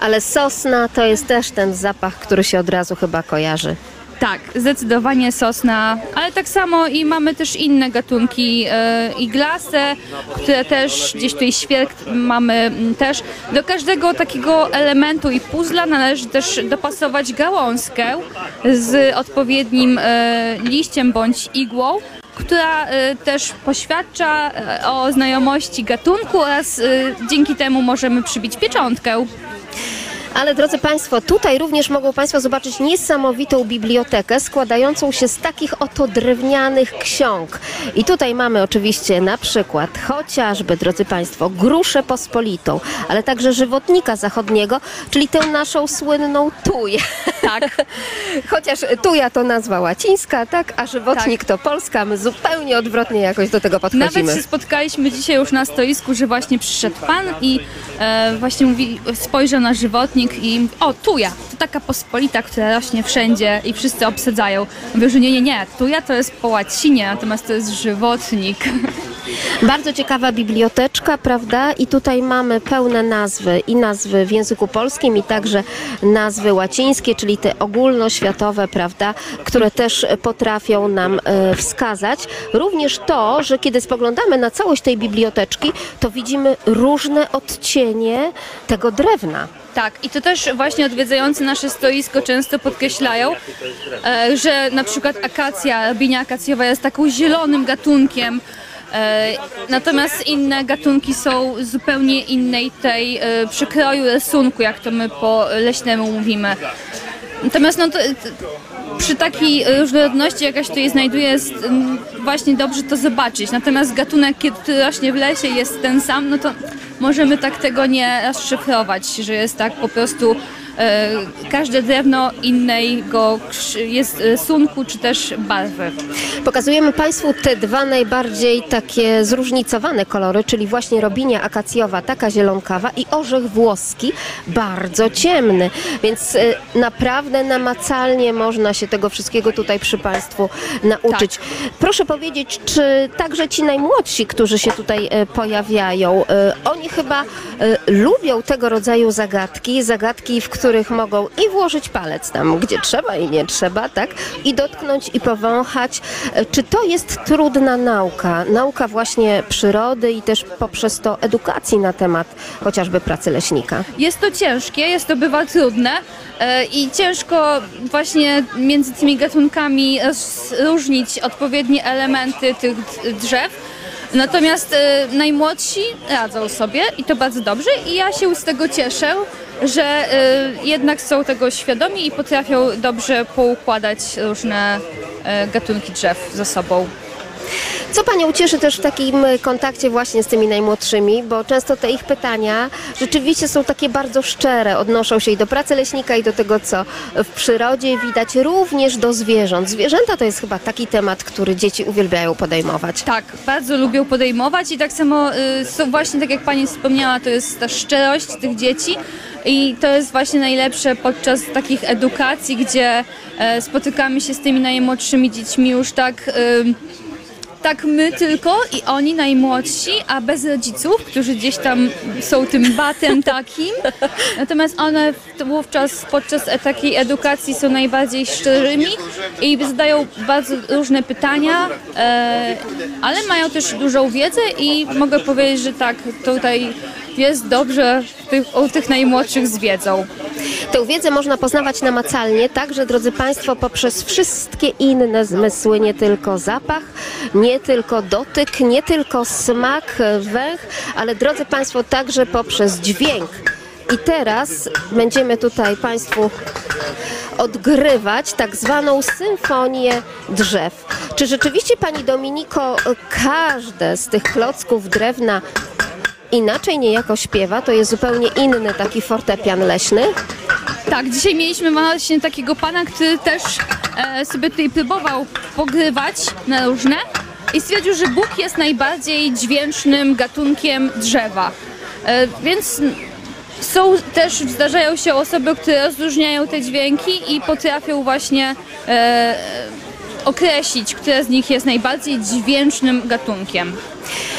Ale sosna to jest też ten zapach, który się od razu chyba kojarzy. Tak, zdecydowanie sosna, ale tak samo i mamy też inne gatunki e, które też gdzieś tutaj świerk mamy mm, też. Do każdego takiego elementu i puzzla należy też dopasować gałązkę z odpowiednim e, liściem bądź igłą, która e, też poświadcza e, o znajomości gatunku oraz dzięki temu możemy przybić pieczątkę. Ale drodzy Państwo, tutaj również mogą Państwo zobaczyć niesamowitą bibliotekę składającą się z takich oto drewnianych ksiąg. I tutaj mamy oczywiście na przykład chociażby, drodzy Państwo, gruszę pospolitą, ale także żywotnika zachodniego, czyli tę naszą słynną tuję. Tak. Chociaż tuja to nazwa łacińska, tak, a żywotnik to polska, my zupełnie odwrotnie jakoś do tego podchodzimy. Nawet się spotkaliśmy dzisiaj już na stoisku, że właśnie przyszedł pan i e, właśnie mówi, spojrzał na żywotnik i mówi, o tuja, to taka pospolita, która rośnie wszędzie i wszyscy obsadzają. Mówię, że nie, nie, nie, tuja to jest po łacinie, natomiast to jest żywotnik. Bardzo ciekawa biblioteczka, prawda? I tutaj mamy pełne nazwy i nazwy w języku polskim i także nazwy łacińskie, czyli te ogólnoświatowe, prawda, które też potrafią nam e, wskazać. Również to, że kiedy spoglądamy na całość tej biblioteczki, to widzimy różne odcienie tego drewna. Tak, i to też właśnie odwiedzający nasze stoisko często podkreślają, e, że na przykład akacja, robinia akacjowa jest taką zielonym gatunkiem, e, natomiast inne gatunki są zupełnie innej tej e, przykroju rysunku, jak to my po leśnemu mówimy. Natomiast no to, przy takiej różnorodności, jaka się tutaj znajduje, jest właśnie dobrze to zobaczyć. Natomiast gatunek, kiedy rośnie w lesie jest ten sam, no to możemy tak tego nie rozszyfrować, że jest tak po prostu każde drewno innego jest rysunku czy też barwy. Pokazujemy Państwu te dwa najbardziej takie zróżnicowane kolory, czyli właśnie robinia akacjowa, taka zielonkawa i orzech włoski, bardzo ciemny. Więc e, naprawdę namacalnie można się tego wszystkiego tutaj przy Państwu nauczyć. Proszę powiedzieć, czy także ci najmłodsi, którzy się tutaj e, pojawiają, e, oni chyba e, lubią tego rodzaju zagadki, zagadki, w których których mogą i włożyć palec tam, gdzie trzeba i nie trzeba, tak? I dotknąć i powąchać. E, Czy to jest trudna nauka? Nauka właśnie przyrody i też poprzez to edukacji na temat chociażby pracy leśnika. Jest to ciężkie, jest to bywa trudne e, i ciężko właśnie między tymi gatunkami różnić odpowiednie elementy tych drzew. Natomiast e, najmłodsi radzą sobie i to bardzo dobrze i ja się z tego cieszę, że e, jednak są tego świadomi i potrafią dobrze poukładać różne e, gatunki drzew ze sobą. Co Panią cieszy też w takim kontakcie właśnie z tymi najmłodszymi, bo często te ich pytania rzeczywiście są takie bardzo szczere, odnoszą się i do pracy leśnika i do tego, co w przyrodzie widać, również do zwierząt. Zwierzęta to jest chyba taki temat, który dzieci uwielbiają podejmować. Tak, bardzo lubią podejmować i tak samo y, są właśnie, tak jak Pani wspomniała, to jest ta szczerość tych dzieci i to jest właśnie najlepsze podczas takich edukacji, gdzie e, spotykamy się z tymi najmłodszymi dziećmi już tak... Tak my tylko i oni najmłodsi, a bez rodziców, którzy gdzieś tam są tym batem takim. Natomiast one wówczas podczas takiej edukacji są najbardziej szczerymi i zadają bardzo różne pytania, e, ale mają też dużą wiedzę i mogę powiedzieć, że tak, tutaj jest dobrze tych, u tych najmłodszych z wiedzą. Tę wiedzę można poznawać namacalnie, także drodzy Państwo, poprzez wszystkie inne zmysły, nie tylko zapach, nie tylko dotyk, nie tylko smak, węch, ale drodzy Państwo, także poprzez dźwięk. I teraz będziemy tutaj Państwu odgrywać tak zwaną symfonię drzew. Czy rzeczywiście Pani Dominiko każde z tych klocków drewna inaczej niejako śpiewa? To jest zupełnie inny taki fortepian leśny? Tak, dzisiaj mieliśmy właśnie takiego pana, który też e, sobie tutaj próbował pogrywać na różne i stwierdził, że Bóg jest najbardziej dźwięcznym gatunkiem drzewa. E, więc są też, zdarzają się osoby, które rozróżniają te dźwięki i potrafią właśnie e, określić, które z nich jest najbardziej dźwięcznym gatunkiem.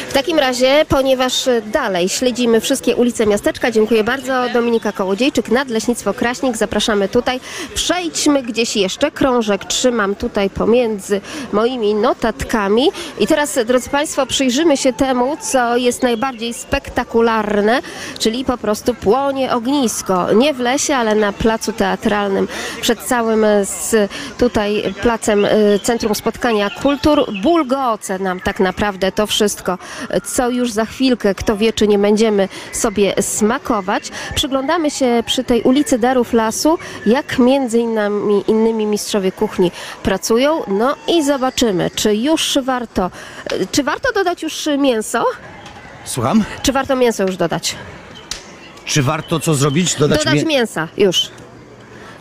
W takim razie, ponieważ dalej śledzimy wszystkie ulice miasteczka, dziękuję bardzo. Dominika Kołodziejczyk, Nadleśnictwo Kraśnik, zapraszamy tutaj. Przejdźmy gdzieś jeszcze, krążek trzymam tutaj pomiędzy moimi notatkami. I teraz, drodzy Państwo, przyjrzymy się temu, co jest najbardziej spektakularne, czyli po prostu płonie ognisko. Nie w lesie, ale na placu teatralnym, przed całym z, tutaj placem e, Centrum Spotkania Kultur. Bulgoce nam tak naprawdę to wszystko, co już za chwilkę, kto wie, czy nie będziemy sobie smakować. Przyglądamy się przy tej ulicy Darów Lasu, jak między innymi, innymi mistrzowie kuchni pracują. No i zobaczymy, czy już warto, czy warto dodać już mięso? Słucham? Czy warto mięso już dodać? Czy warto co zrobić? Dodać, Dodać mię- mięsa już.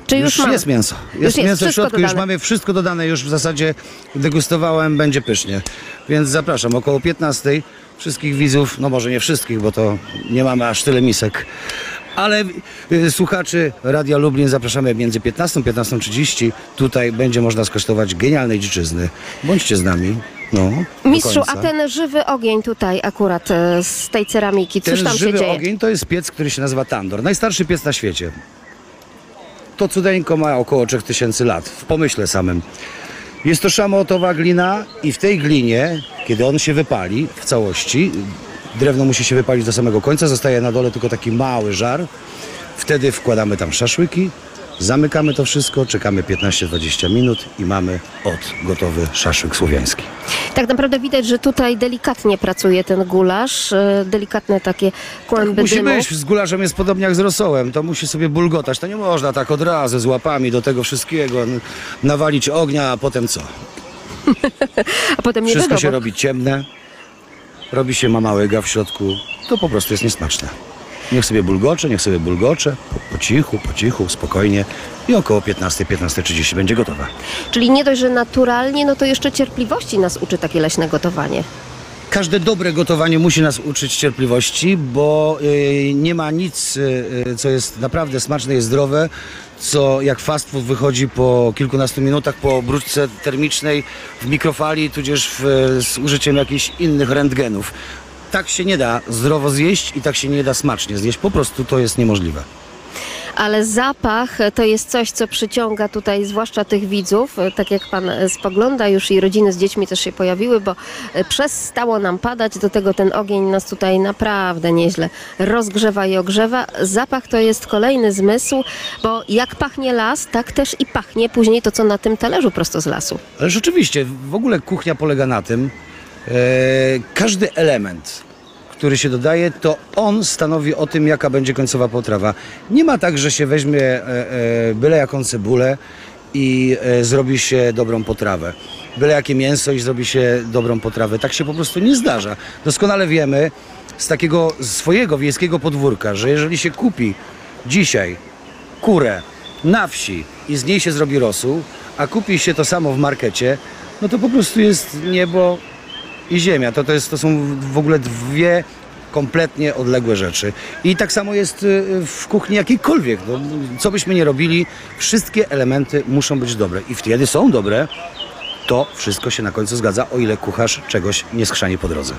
Czy już, już jest mięso. Już Jest, jest mięso w środku, już dodane. mamy wszystko dodane, już w zasadzie degustowałem, będzie pysznie. Więc zapraszam, około 15 wszystkich widzów, no może nie wszystkich, bo to nie mamy aż tyle misek. Ale y, słuchaczy Radia Lublin zapraszamy między 15 a 15.30. Tutaj będzie można skosztować genialnej dziczyzny. Bądźcie z nami. No, Mistrzu, a ten żywy ogień tutaj akurat e, z tej ceramiki, cóż Ten tam się żywy dzieje? ogień to jest piec, który się nazywa Tandor. Najstarszy piec na świecie. To cudeńko ma około 3000 lat, w pomyśle samym. Jest to szamotowa glina i w tej glinie, kiedy on się wypali w całości, drewno musi się wypalić do samego końca, zostaje na dole tylko taki mały żar. Wtedy wkładamy tam szaszłyki, zamykamy to wszystko, czekamy 15-20 minut i mamy od gotowy szaszłyk słowiański. Tak naprawdę widać, że tutaj delikatnie pracuje ten gulasz, e, delikatne takie kłęby Musi dymu. być, z gulaszem jest podobnie jak z rosołem, to musi sobie bulgotać, to nie można tak od razu z łapami do tego wszystkiego nawalić ognia, a potem co? A potem nie Wszystko się robi ciemne, robi się ma małego w środku, to po prostu jest niesmaczne. Niech sobie bulgocze, niech sobie bulgocze, po, po cichu, po cichu, spokojnie i około 15-15.30 będzie gotowe. Czyli nie dość, że naturalnie, no to jeszcze cierpliwości nas uczy takie leśne gotowanie. Każde dobre gotowanie musi nas uczyć cierpliwości, bo y, nie ma nic, y, y, co jest naprawdę smaczne i zdrowe, co jak fast food wychodzi po kilkunastu minutach po obróbce termicznej w mikrofali, tudzież w, z użyciem jakichś innych rentgenów. Tak się nie da zdrowo zjeść i tak się nie da smacznie zjeść. Po prostu to jest niemożliwe. ale zapach to jest coś, co przyciąga tutaj zwłaszcza tych widzów. Tak jak pan spogląda, już i rodziny z dziećmi też się pojawiły, bo przestało nam padać, do tego ten ogień nas tutaj naprawdę nieźle rozgrzewa i ogrzewa. Zapach to jest kolejny zmysł, bo jak pachnie las, tak też i pachnie później to, co na tym talerzu prosto z lasu. Ale rzeczywiście, w ogóle kuchnia polega na tym, każdy element, który się dodaje, to on stanowi o tym, jaka będzie końcowa potrawa. Nie ma tak, że się weźmie e, e, byle jaką cebulę i e, zrobi się dobrą potrawę. Byle jakie mięso i zrobi się dobrą potrawę. Tak się po prostu nie zdarza. Doskonale wiemy z takiego swojego wiejskiego podwórka, że jeżeli się kupi dzisiaj kurę na wsi i z niej się zrobi rosół, a kupi się to samo w markecie, no to po prostu jest niebo i ziemia. To, to, jest, to są w ogóle dwie kompletnie odległe rzeczy. I tak samo jest y, w kuchni jakiejkolwiek. No, co byśmy nie robili, wszystkie elementy muszą być dobre. I wtedy są dobre, to wszystko się na końcu zgadza, o ile kucharz czegoś nie skrzani po drodze.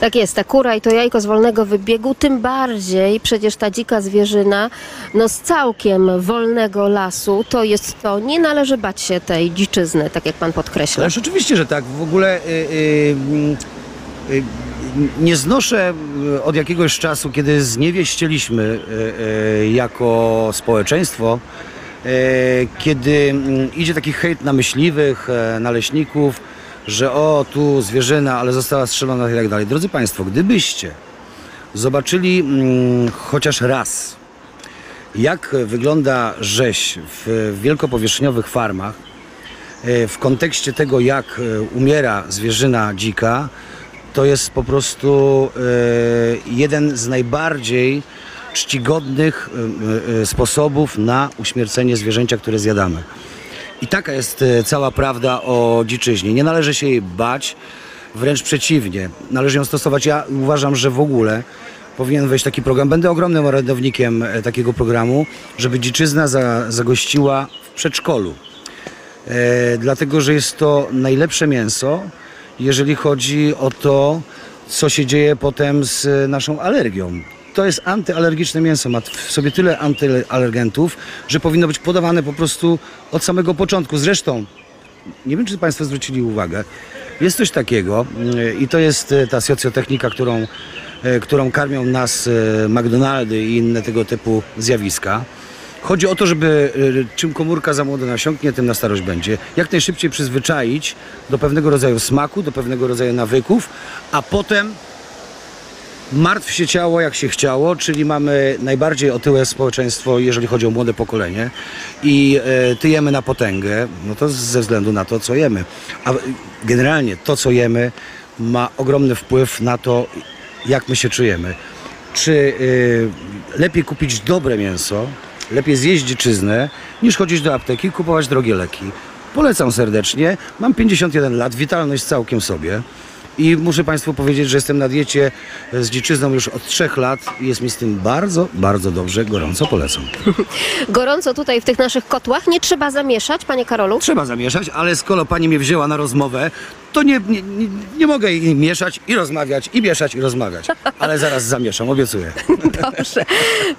Tak jest, ta kura i to jajko z wolnego wybiegu, tym bardziej przecież ta dzika zwierzyna, no z całkiem wolnego lasu, to jest to, nie należy bać się tej dziczyzny, tak jak pan podkreśla. Ależ oczywiście, że tak. W ogóle y, y, y, y, nie znoszę y, od jakiegoś czasu, kiedy zniewieścieliśmy y, y, jako społeczeństwo, kiedy mm, idzie taki hejt na myśliwych, e, na leśników, że o, tu zwierzyna, ale została strzelona i tak dalej. Drodzy Państwo, gdybyście zobaczyli mm, chociaż raz, jak wygląda rzeź w wielkopowierzchniowych farmach, e, w kontekście tego, jak e, umiera zwierzyna dzika, to jest po prostu e, jeden z najbardziej czcigodnych e, e, sposobów na uśmiercenie zwierzęcia, które zjadamy. I taka jest cała prawda o dziczyźnie. Nie należy się jej bać, wręcz przeciwnie. Należy ją stosować. Ja uważam, że w ogóle powinien wejść taki program. Będę ogromnym orędownikiem e, takiego programu, żeby dziczyzna za, zagościła w przedszkolu. E, dlatego, że jest to najlepsze mięso, jeżeli chodzi o to, co się dzieje potem z e, naszą alergią. To jest antyalergiczne mięso, ma w sobie tyle antyalergentów, że powinno być podawane po prostu od samego początku. Zresztą, nie wiem, czy Państwo zwrócili uwagę, jest coś takiego y, i to jest y, ta socjotechnika, którą, y, którą karmią nas y, McDonaldy i inne tego typu zjawiska. Chodzi o to, żeby czym komórka za młodo nasiąknie, tym na starość będzie. Jak najszybciej przyzwyczaić do pewnego rodzaju smaku, do pewnego rodzaju nawyków, a potem martw się ciało jak się chciało, czyli mamy najbardziej otyłe społeczeństwo, jeżeli chodzi o młode pokolenie i e, tyjemy na potęgę, no to ze względu na to, co jemy. A generalnie to, co jemy, ma ogromny wpływ na to, jak my się czujemy. Czy e, lepiej kupić dobre mięso, lepiej zjeść dziczyznę, niż chodzić do apteki i kupować drogie leki? Polecam serdecznie. Mam 51 lat, witalność całkiem sobie. I muszę Państwu powiedzieć, że jestem na diecie z dziczyzną już od trzech lat i jest mi z tym bardzo, bardzo dobrze. Gorąco polecam. Gorąco tutaj w tych naszych kotłach, nie trzeba zamieszać, panie Karolu? Trzeba zamieszać, ale skoro pani mnie wzięła na rozmowę, to nie, nie, nie, mogę jej mieszać i rozmawiać, i mieszać i rozmawiać. Ale zaraz zamieszam, obiecuję. Dobrze.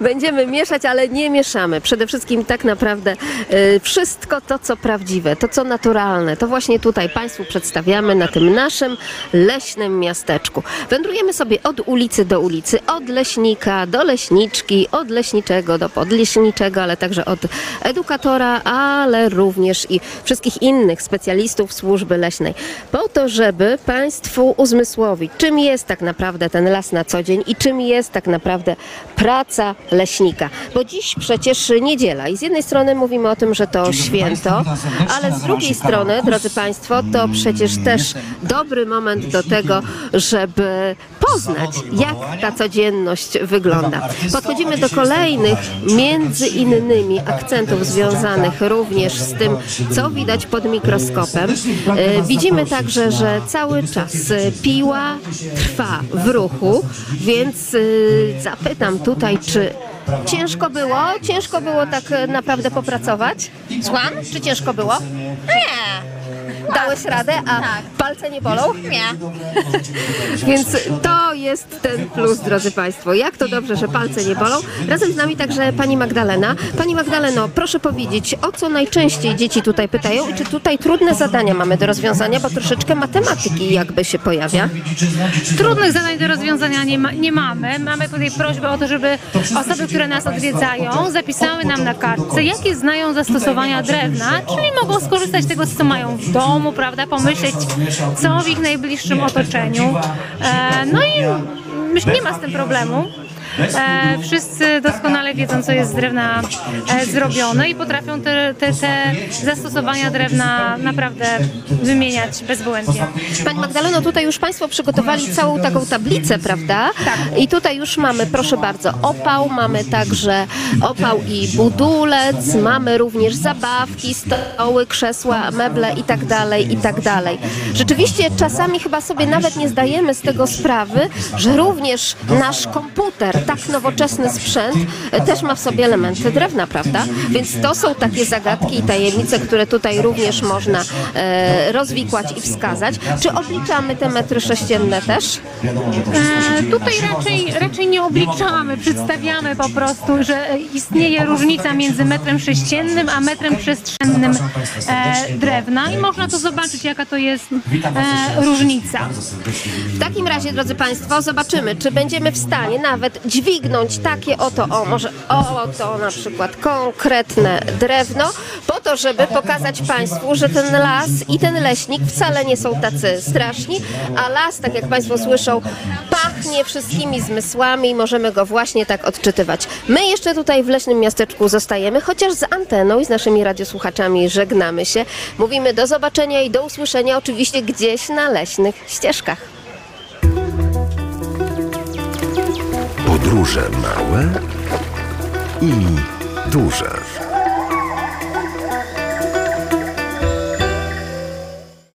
Będziemy mieszać, ale nie mieszamy. Przede wszystkim tak naprawdę y, wszystko to, co prawdziwe, to, co naturalne, to właśnie tutaj Państwu przedstawiamy na tym naszym leśnym miasteczku. Wędrujemy sobie od ulicy do ulicy, od leśnika do leśniczki, od leśniczego do podleśniczego, ale także od edukatora, ale również i wszystkich innych specjalistów służby leśnej. Po to, żeby Państwu uzmysłowić, czym jest tak naprawdę ten las na co dzień i czym jest tak naprawdę praca leśnika. Bo dziś przecież niedziela i z jednej strony mówimy o tym, że to święto, ale z drugiej strony, drodzy Państwo, to przecież też dobry moment do tego, żeby poznać, jak ta codzienność wygląda. Podchodzimy do kolejnych, między innymi akcentów związanych również z tym, co widać pod mikroskopem. E, Widzimy także, że cały czas e, piła trwa w ruchu, więc e, zapytam tutaj, czy ciężko było? Ciężko było tak naprawdę popracować? Słucham? Czy ciężko było? Nie. Dałeś radę, a palce nie bolą? Nie. Więc to jest ten plus, drodzy Państwo. Jak to dobrze, że palce nie bolą. Razem z nami także pani Magdalena. Pani Magdaleno, proszę powiedzieć, o co najczęściej dzieci tutaj pytają i czy tutaj trudne zadania mamy do rozwiązania, bo troszeczkę matematyki jakby się pojawia. Trudnych zadań do rozwiązania nie, ma, nie mamy. Mamy tutaj prośbę o to, żeby osoby, które nas odwiedzają, zapisały nam na kartce, jakie znają zastosowania drewna, czyli mogą skorzystać z tego, co mają w domu, prawda, pomyśleć, co w ich najbliższym otoczeniu. E, no i myślę, nie ma z tym problemu. E, wszyscy doskonale wiedzą, co jest z drewna e, zrobione i potrafią te, te, te zastosowania drewna naprawdę wymieniać bezbłędnie. Pani Magdaleno, tutaj już Państwo przygotowali całą taką tablicę, prawda? Tak. I tutaj już mamy, proszę bardzo, opał, mamy także opał i budulec, mamy również zabawki, stoły, krzesła, meble i tak dalej, i tak dalej. Rzeczywiście czasami chyba sobie nawet nie zdajemy z tego sprawy, że również nasz komputer, tak nowoczesny sprzęt, też ma w sobie elementy drewna, prawda? Więc to są takie zagadki i tajemnice, które tutaj również można e, rozwikłać i wskazać. Czy obliczamy te metry sześcienne też? E, tutaj raczej, raczej nie obliczamy, przedstawiamy po prostu, że istnieje różnica między metrem sześciennym a metrem przestrzennym e, drewna i można to zobaczyć, jaka to jest e, różnica. W takim razie, drodzy Państwo, zobaczymy, czy będziemy w stanie nawet dźwignąć takie oto, o może oto na przykład konkretne drewno, po to, żeby pokazać Państwu, że ten las i ten leśnik wcale nie są tacy straszni, a las, tak jak Państwo słyszą, pachnie wszystkimi zmysłami i możemy go właśnie tak odczytywać. My jeszcze tutaj w leśnym miasteczku zostajemy, chociaż z anteną i z naszymi radiosłuchaczami żegnamy się. Mówimy do zobaczenia i do usłyszenia oczywiście gdzieś na leśnych ścieżkach. Podróże małe i duże.